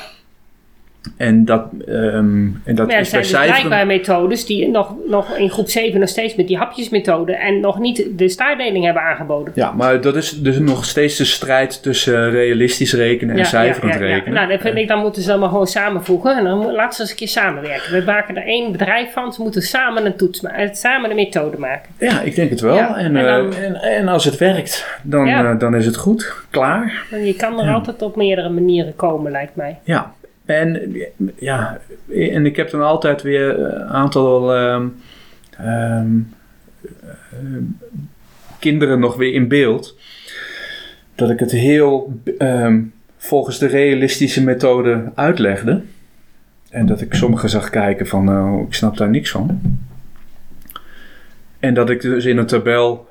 En dat, ehm, en dat Maar ja, er is bij zijn dus cijferen. blijkbaar methodes die nog, nog in groep 7 nog steeds met die hapjesmethode en nog niet de staardeling hebben aangeboden. Ja, maar dat is dus nog steeds de strijd tussen realistisch rekenen en cijferend rekenen. Nou, dan vind ik, dan moeten ze dan maar gewoon samenvoegen. En dan laten ze eens een keer samenwerken. We maken er één bedrijf van. Ze moeten samen een toets maken. Samen een methode maken. Ja, ik denk het wel. Ja, en, en eh, dan- en, en als het werkt, dan, Ja. eh, dan is het goed. Klaar. En je kan er altijd op meerdere manieren komen, lijkt mij. Ja, en, ja, en ik heb dan altijd weer een aantal ehm, ehm, ehm, kinderen nog weer in beeld. Dat ik het heel ehm, volgens de realistische methode uitlegde. En dat ik sommigen zag kijken van, nou, ik snap daar niks van. En dat ik dus in een tabel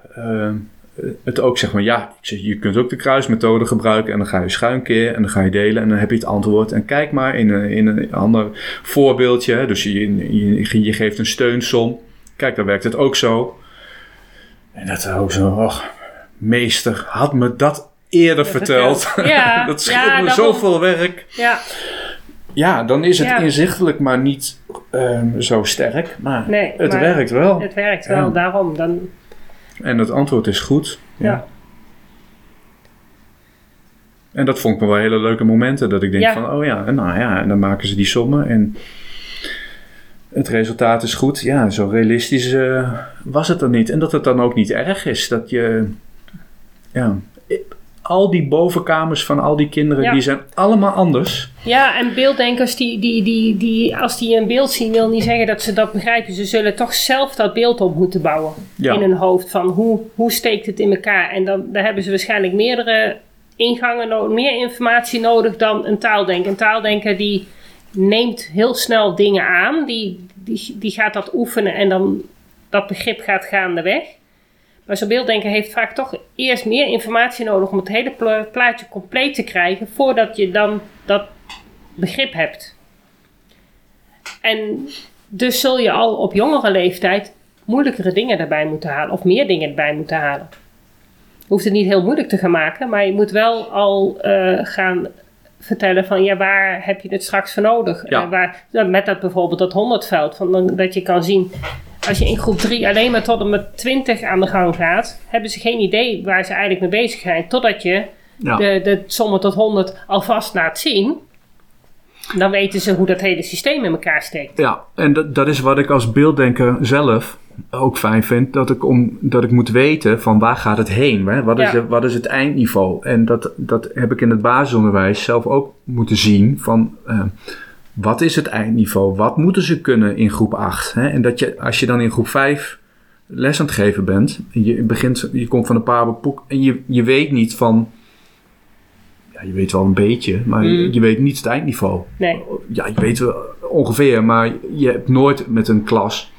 het ook zeg maar, ja, je kunt ook de kruismethode gebruiken en dan ga je schuin keer en dan ga je delen en dan heb je het antwoord. En kijk maar in een, in een ander voorbeeldje, dus je, je, je geeft een steunsom. Kijk, dan werkt het ook zo. En dat ook zo, och, meester, had me dat eerder verteld. Ja, dat scheelt ja, me zoveel werk. Ja. Ja, dan is het inzichtelijk, maar niet um, zo sterk. Maar nee, het maar werkt wel. Het werkt wel, daarom. Dan... En het antwoord is goed. Ja. En dat vond ik me wel hele leuke momenten. Dat ik denk van, oh ja, nou ja, en dan maken ze die sommen. En het resultaat is goed. Ja, zo realistisch uh, was het dan niet. En dat het dan ook niet erg is. Dat je, ja, al die bovenkamers van al die kinderen, die zijn allemaal anders. Ja, en beelddenkers, die, die, die, die, als die een beeld zien, wil niet zeggen dat ze dat begrijpen. Ze zullen toch zelf dat beeld op moeten bouwen in hun hoofd. Van hoe, hoe steekt het in elkaar? En dan daar hebben ze waarschijnlijk meerdere ingangen nodig, meer informatie nodig dan een taaldenker. Een taaldenker die neemt heel snel dingen aan, die, die, die gaat dat oefenen en dan dat begrip gaat gaandeweg. Maar zo'n beelddenker heeft vaak toch eerst meer informatie nodig om het hele plaatje compleet te krijgen voordat je dan dat begrip hebt. En dus zul je al op jongere leeftijd moeilijkere dingen erbij moeten halen of meer dingen erbij moeten halen. Je hoeft het niet heel moeilijk te gaan maken, maar je moet wel al uh, gaan vertellen van ja, waar heb je het straks voor nodig? Ja. Uh, waar, met dat bijvoorbeeld dat 100 veld, van, dat je kan zien als je in groep 3 alleen maar tot en met 20 aan de gang gaat, hebben ze geen idee waar ze eigenlijk mee bezig zijn. Totdat je de, de sommen tot 100 alvast laat zien. Dan weten ze hoe dat hele systeem in elkaar steekt. Ja, en dat, dat is wat ik als beelddenker zelf ook fijn vind. Dat ik, om, dat ik moet weten van waar gaat het heen? Hè? Wat, is het, wat is het eindniveau? En dat, dat heb ik in het basisonderwijs zelf ook moeten zien. Van, uh, wat is het eindniveau? Wat moeten ze kunnen in groep 8? Hè? En dat je, als je dan in groep 5 les aan het geven bent, en je, begint, je komt van een paar boek en je, je weet niet van. Ja, je weet wel een beetje, maar je, Mm. je weet niet het eindniveau. Nee. Ja, je weet wel ongeveer, maar je hebt nooit met een klas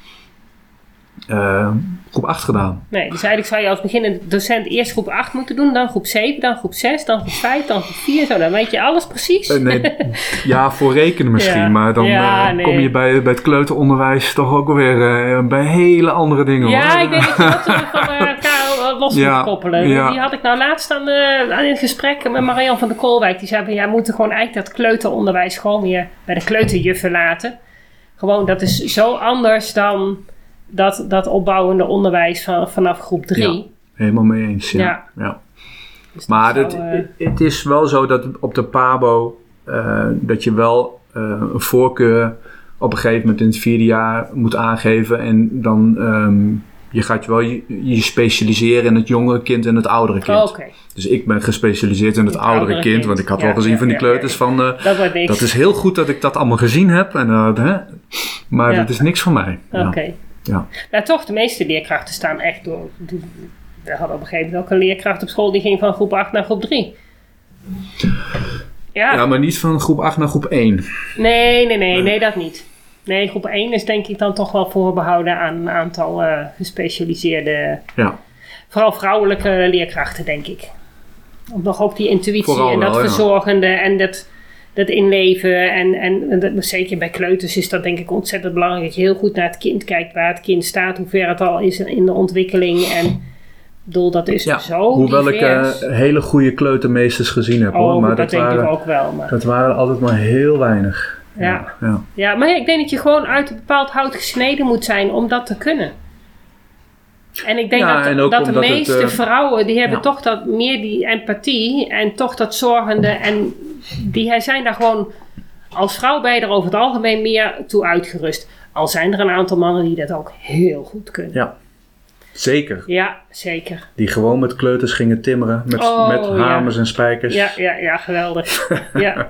eh, groep 8 gedaan. Nee, dus eigenlijk zou je als beginnende docent eerst groep 8 moeten doen, dan groep 7, dan groep 6, dan groep 5, dan groep 4. Zo, dan weet je alles precies. Eh, nee, ja, voor rekenen misschien, Ja. maar dan Ja, eh, nee. kom je bij, bij het kleuteronderwijs toch ook weer eh, bij hele andere dingen. ja, hoor. ik denk dat je dat van elkaar los Ja, moet koppelen. Die had ik nou laatst aan, aan in het gesprek met Marian van der Koolwijk. Die zei van, ja, we moeten gewoon eigenlijk dat kleuteronderwijs gewoon weer bij de kleuterjuffen laten. Gewoon, dat is zo anders dan dat, dat opbouwende onderwijs van, vanaf groep 3. Ja. Helemaal mee eens, ja. Ja. ja. Dus Maar zou, het, eh, het is wel zo dat op de PABO eh, dat je wel eh, een voorkeur op een gegeven moment in het vierde jaar moet aangeven. En dan ehm, je gaat je wel je, je specialiseren in het jongere kind en het oudere kind. oh, Dus ik ben gespecialiseerd in het, Het oudere, oudere kind, kind. Want ik had Ja, wel gezien ja, van die ja, kleuters van... eh, dat dat is heel goed dat ik dat allemaal gezien heb. En, hè, maar dat is niks voor mij. Ja. Oké. Ja. Nou, toch, de meeste leerkrachten staan echt door. We hadden op een gegeven moment ook een leerkracht op school die ging van groep 8 naar groep 3. Ja, ja, maar niet van groep 8 naar groep 1. nee, nee, nee, nee, dat niet. Nee, groep 1 is denk ik dan toch wel voorbehouden aan een aantal eh, gespecialiseerde, Ja. vooral vrouwelijke leerkrachten, denk ik. Om nog ook die intuïtie Vooral en dat wel, ja. verzorgende en dat, dat inleven. En, en dat, zeker bij kleuters is dat denk ik ontzettend belangrijk. Dat je heel goed naar het kind kijkt, waar het kind staat, hoe ver het al is in de ontwikkeling. En bedoel, dat is Ja, zo Hoewel ik eh, hele goede kleutermeesters gezien heb hoor. oh, Maar dat, dat, denk waren, ik ook wel. Maar. dat waren altijd maar heel weinig. Ja. ja. Ja, maar ik denk dat je gewoon uit een bepaald hout gesneden moet zijn om dat te kunnen. En ik denk Ja, dat, dat de het, meeste eh, vrouwen, die hebben toch dat, meer die empathie en toch dat zorgende. En die zijn daar gewoon, als vrouw je er over het algemeen meer toe uitgerust. Al zijn er een aantal mannen die dat ook heel goed kunnen. Ja. Zeker. Ja, zeker. Die gewoon met kleuters gingen timmeren. Met, Oh, met ja. hamers en spijkers. Ja, ja, ja, geweldig. ja.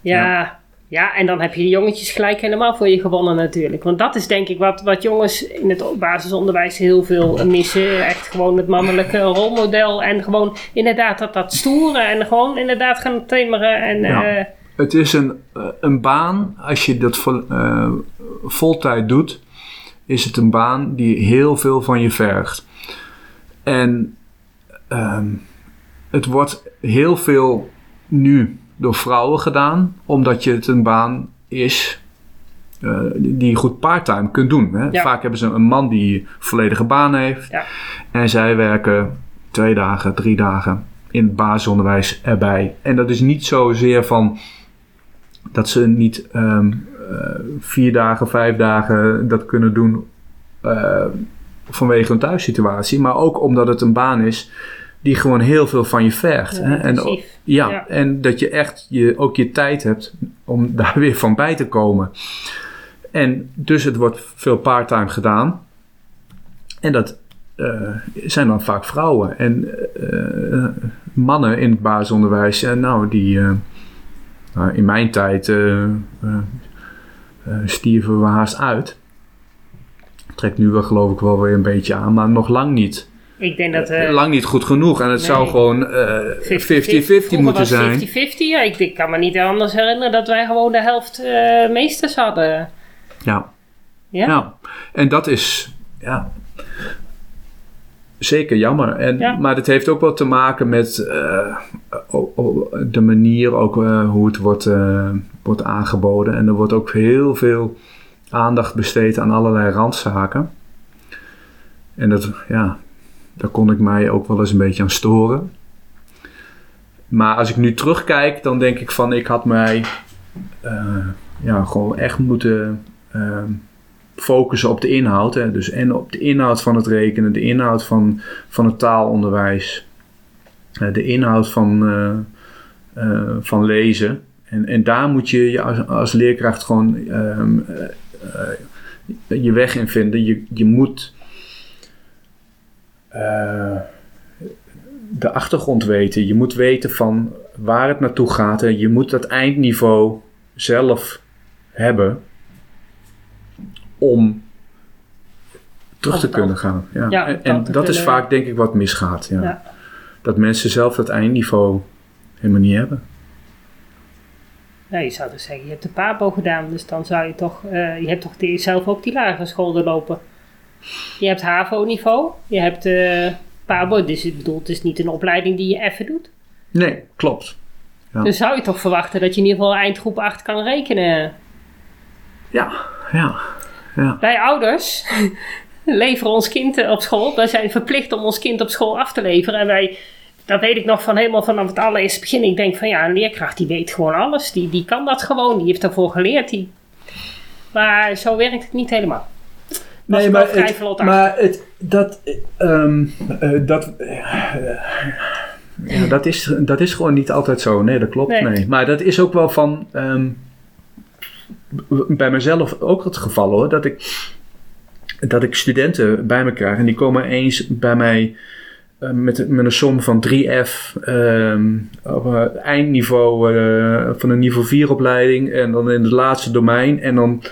Ja. Ja, en dan heb je de jongetjes gelijk helemaal voor je gewonnen natuurlijk. Want dat is denk ik wat, wat jongens in het basisonderwijs heel veel missen. Echt gewoon het mannelijke rolmodel. En gewoon inderdaad dat, dat stoeren. En gewoon inderdaad gaan timmeren. En, Ja. eh, Het is een, eh, een baan, als je dat vol, eh, voltijd doet, is het een baan die heel veel van je vergt. En ehm, het wordt heel veel nu door vrouwen gedaan, omdat je het een baan is eh, die je goed parttime kunt doen. Hè? Ja. Vaak hebben ze een man die een volledige baan heeft. Ja. En zij werken twee dagen, drie dagen in het basisonderwijs erbij. En dat is niet zozeer van dat ze niet ehm, eh, vier dagen, vijf dagen dat kunnen doen eh, vanwege hun thuissituatie. Maar ook omdat het een baan is die gewoon heel veel van je vergt. Ja, hè? En. Ja, Ja. en dat je echt je, ook je tijd hebt om daar weer van bij te komen. En dus het wordt veel parttime gedaan. En dat eh, zijn dan vaak vrouwen. En eh, mannen in het basisonderwijs, eh, nou, die nou, in mijn tijd stierven we haast uit. Trekt nu wel geloof ik wel weer een beetje aan, maar nog lang niet. Ik denk dat... eh, lang niet goed genoeg. En het nee. zou gewoon eh, 50-50 vroeger moeten zijn. 50-50, ja. Ik, ik kan me niet anders herinneren dat wij gewoon de helft eh, meesters hadden. Ja. Ja? En dat is ja, zeker jammer. En, Ja. Maar het heeft ook wel te maken met eh, de manier ook, eh, hoe het wordt, eh, wordt aangeboden. En er wordt ook heel veel aandacht besteed aan allerlei randzaken. En dat, ja, daar kon ik mij ook wel eens een beetje aan storen. Maar als ik nu terugkijk, dan denk ik van ik had mij eh, ja, gewoon echt moeten ehm, focussen op de inhoud. Hè? Dus en op de inhoud van het rekenen, de inhoud van, van het taalonderwijs, eh, de inhoud van, eh, van lezen. En, en daar moet je je als, als leerkracht gewoon ehm, eh, eh, je weg in vinden. Je, je moet eh, de achtergrond weten. Je moet weten van waar het naartoe gaat. En je moet dat eindniveau zelf hebben om terug te kunnen gaan. Ja. Ja, en dat is vaak denk ik wat misgaat. Ja. Ja. Dat mensen zelf dat eindniveau helemaal niet hebben. Ja, je zou dus zeggen, je hebt de PABO gedaan, dus dan zou je toch, eh, je hebt toch die, zelf ook die lagere school doorlopen. Je hebt HAVO-niveau, je hebt eh PABO, dus ik bedoel, het is niet een opleiding die je even doet. Nee, klopt. Ja. Dus zou je toch verwachten dat je in ieder geval eindgroep 8 kan rekenen. Ja, ja, ja. Wij ouders leveren ons kind op school. Wij zijn verplicht om ons kind op school af te leveren. En wij, dat weet ik nog van helemaal vanaf het allereerste begin. Ik denk van ja, een leerkracht die weet gewoon alles. Die, die kan dat gewoon. Die heeft daarvoor geleerd. Die... Maar zo werkt het niet helemaal. Nee, maar, vrij het, vlot maar het, dat, ehm, eh, dat, eh, ja, dat, is, dat is gewoon niet altijd zo. Nee, dat klopt. Nee. Nee. Maar dat is ook wel van, ehm, bij mezelf ook het geval hoor, dat ik, dat ik studenten bij me krijg en die komen eens bij mij eh, met, met een som van 3F ehm, op eindniveau van een niveau 4 opleiding en dan in het laatste domein en dan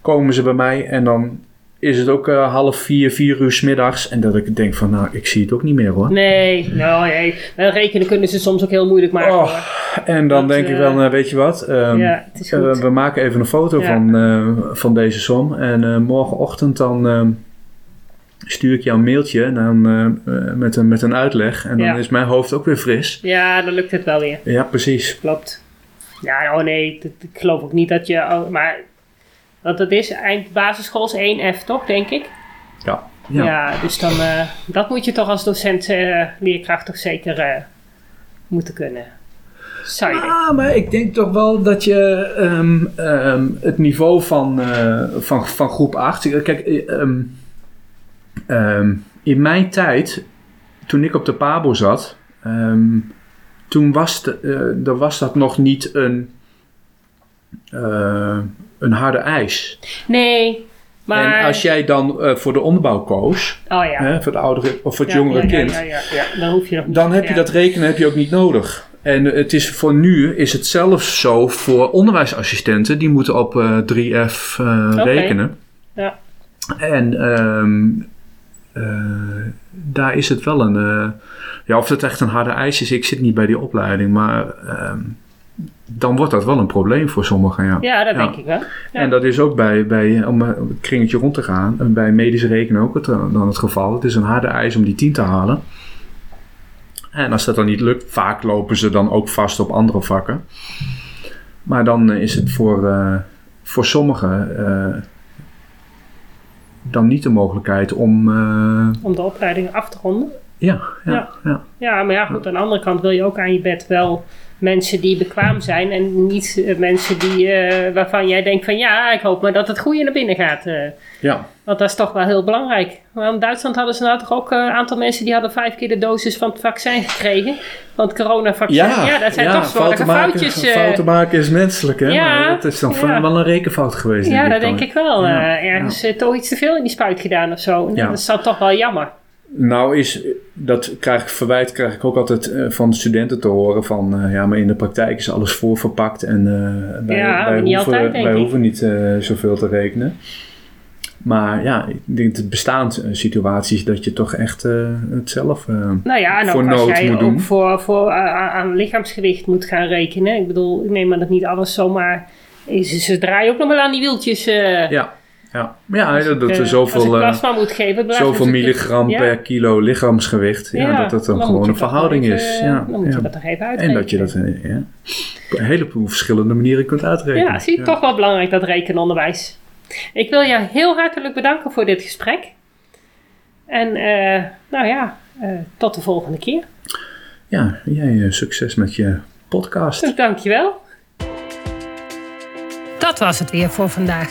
komen ze bij mij en dan is het ook eh, half vier, vier uur 's middags en dat ik denk van nou, ik zie het ook niet meer hoor. Nee, nou nee. En rekenen kunnen ze soms ook heel moeilijk maken Oh. En dan Dat, denk ik eh, wel, nou, weet je wat, ehm, Ja, eh, we maken even een foto Ja. van, van deze som en morgenochtend dan ehm, stuur ik jou een mailtje dan, met, een, met een uitleg en dan Ja. is mijn hoofd ook weer fris. Ja, dan lukt het wel weer. Ja, precies. Klopt. Ja, oh nee, ik geloof ook niet dat je. oh, maar. Want dat is eind basisschool is 1F toch, denk ik? Ja. Ja, Ja. dus dan. eh, dat moet je toch als docent, eh, leerkracht toch zeker eh, moeten kunnen. Zou je denken. Ah, maar ik denk toch wel dat je ehm, ehm, het niveau van, eh, van, van groep 8. Kijk, eh, ehm, ehm, in mijn tijd, toen ik op de Pabo zat, ehm, toen was, de, was dat nog niet een, eh, een harde eis. Nee, maar. En als jij dan eh, voor de onderbouw koos, Oh ja. hè, voor, de oudere, of voor het Ja, jongere ja, kind, Ja, ja, ja, dan hoef je nog dan heb je dat rekenen heb je ook niet nodig. En het is voor nu is het zelfs zo voor onderwijsassistenten. Die moeten op eh, 3F eh, rekenen. Ja. En ehm, eh, daar is het wel een... eh, ja, of het echt een harde eis is, ik zit niet bij die opleiding. Maar ehm, dan wordt dat wel een probleem voor sommigen, ja. Ja, dat Ja. denk ik wel. Ja. En dat is ook bij, bij om eh, het kringetje rond te gaan, en bij medisch rekenen ook het, eh, dan het geval. Het is een harde eis om die 10 te halen. En als dat dan niet lukt, vaak lopen ze dan ook vast op andere vakken. Maar dan eh, is het voor, eh, voor sommigen eh, dan niet de mogelijkheid om. eh, Om de opleiding af te ronden. ja, ja, Ja. ja. Ja, maar ja, goed, aan de andere kant wil je ook aan je bed wel mensen die bekwaam zijn en niet eh, mensen die, eh, waarvan jij denkt van ja, ik hoop maar dat het goede naar binnen gaat. eh. ja. want dat is toch wel heel belangrijk. Maar in Duitsland hadden ze nou toch ook een aantal mensen die hadden vijf keer de dosis van het vaccin gekregen. Van het coronavaccin. Ja, dat zijn toch slordige foutjes. fouten maken is menselijk, hè? Ja, maar het is dan ja. wel een rekenfout geweest. ja, dat denk ik wel. Eh, ergens toch iets te veel in die spuit gedaan of zo. Ja. Dat is dan toch wel jammer. Nou is, dat krijg ik verwijt krijg ik ook altijd eh, van de studenten te horen van, eh, ja, maar in de praktijk is alles voorverpakt en eh, wij, Ja, wij, maar niet hoeven, altijd, denk wij ik. hoeven niet zoveel te rekenen. Maar ja, ik denk dat het situaties dat je toch echt het zelf... Nou ja, en ook Voor als nood jij moet ook doen. voor, voor uh, aan lichaamsgewicht moet gaan rekenen. Ik bedoel, ik neem aan dat niet alles zomaar... Ze, ze draaien ook nog wel aan die wieltjes. ja, ja. ja dat, dat eh, er zoveel, ik eh, plasma moet geven... blijft zoveel milligram Ja. per kilo lichaamsgewicht. Ja, dat dat dan, gewoon een verhouding even, is. eh, Ja, Dan moet ja. je dat er even En uitrekenen. dat je dat eh, op een heleboel verschillende manieren kunt uitrekenen. Ja, zie je, toch wel belangrijk dat rekenonderwijs. Ik wil je heel hartelijk bedanken voor dit gesprek. En eh, nou ja, eh, tot de volgende keer. Ja, jij eh, succes met je podcast. Dankjewel. Dat was het weer voor vandaag.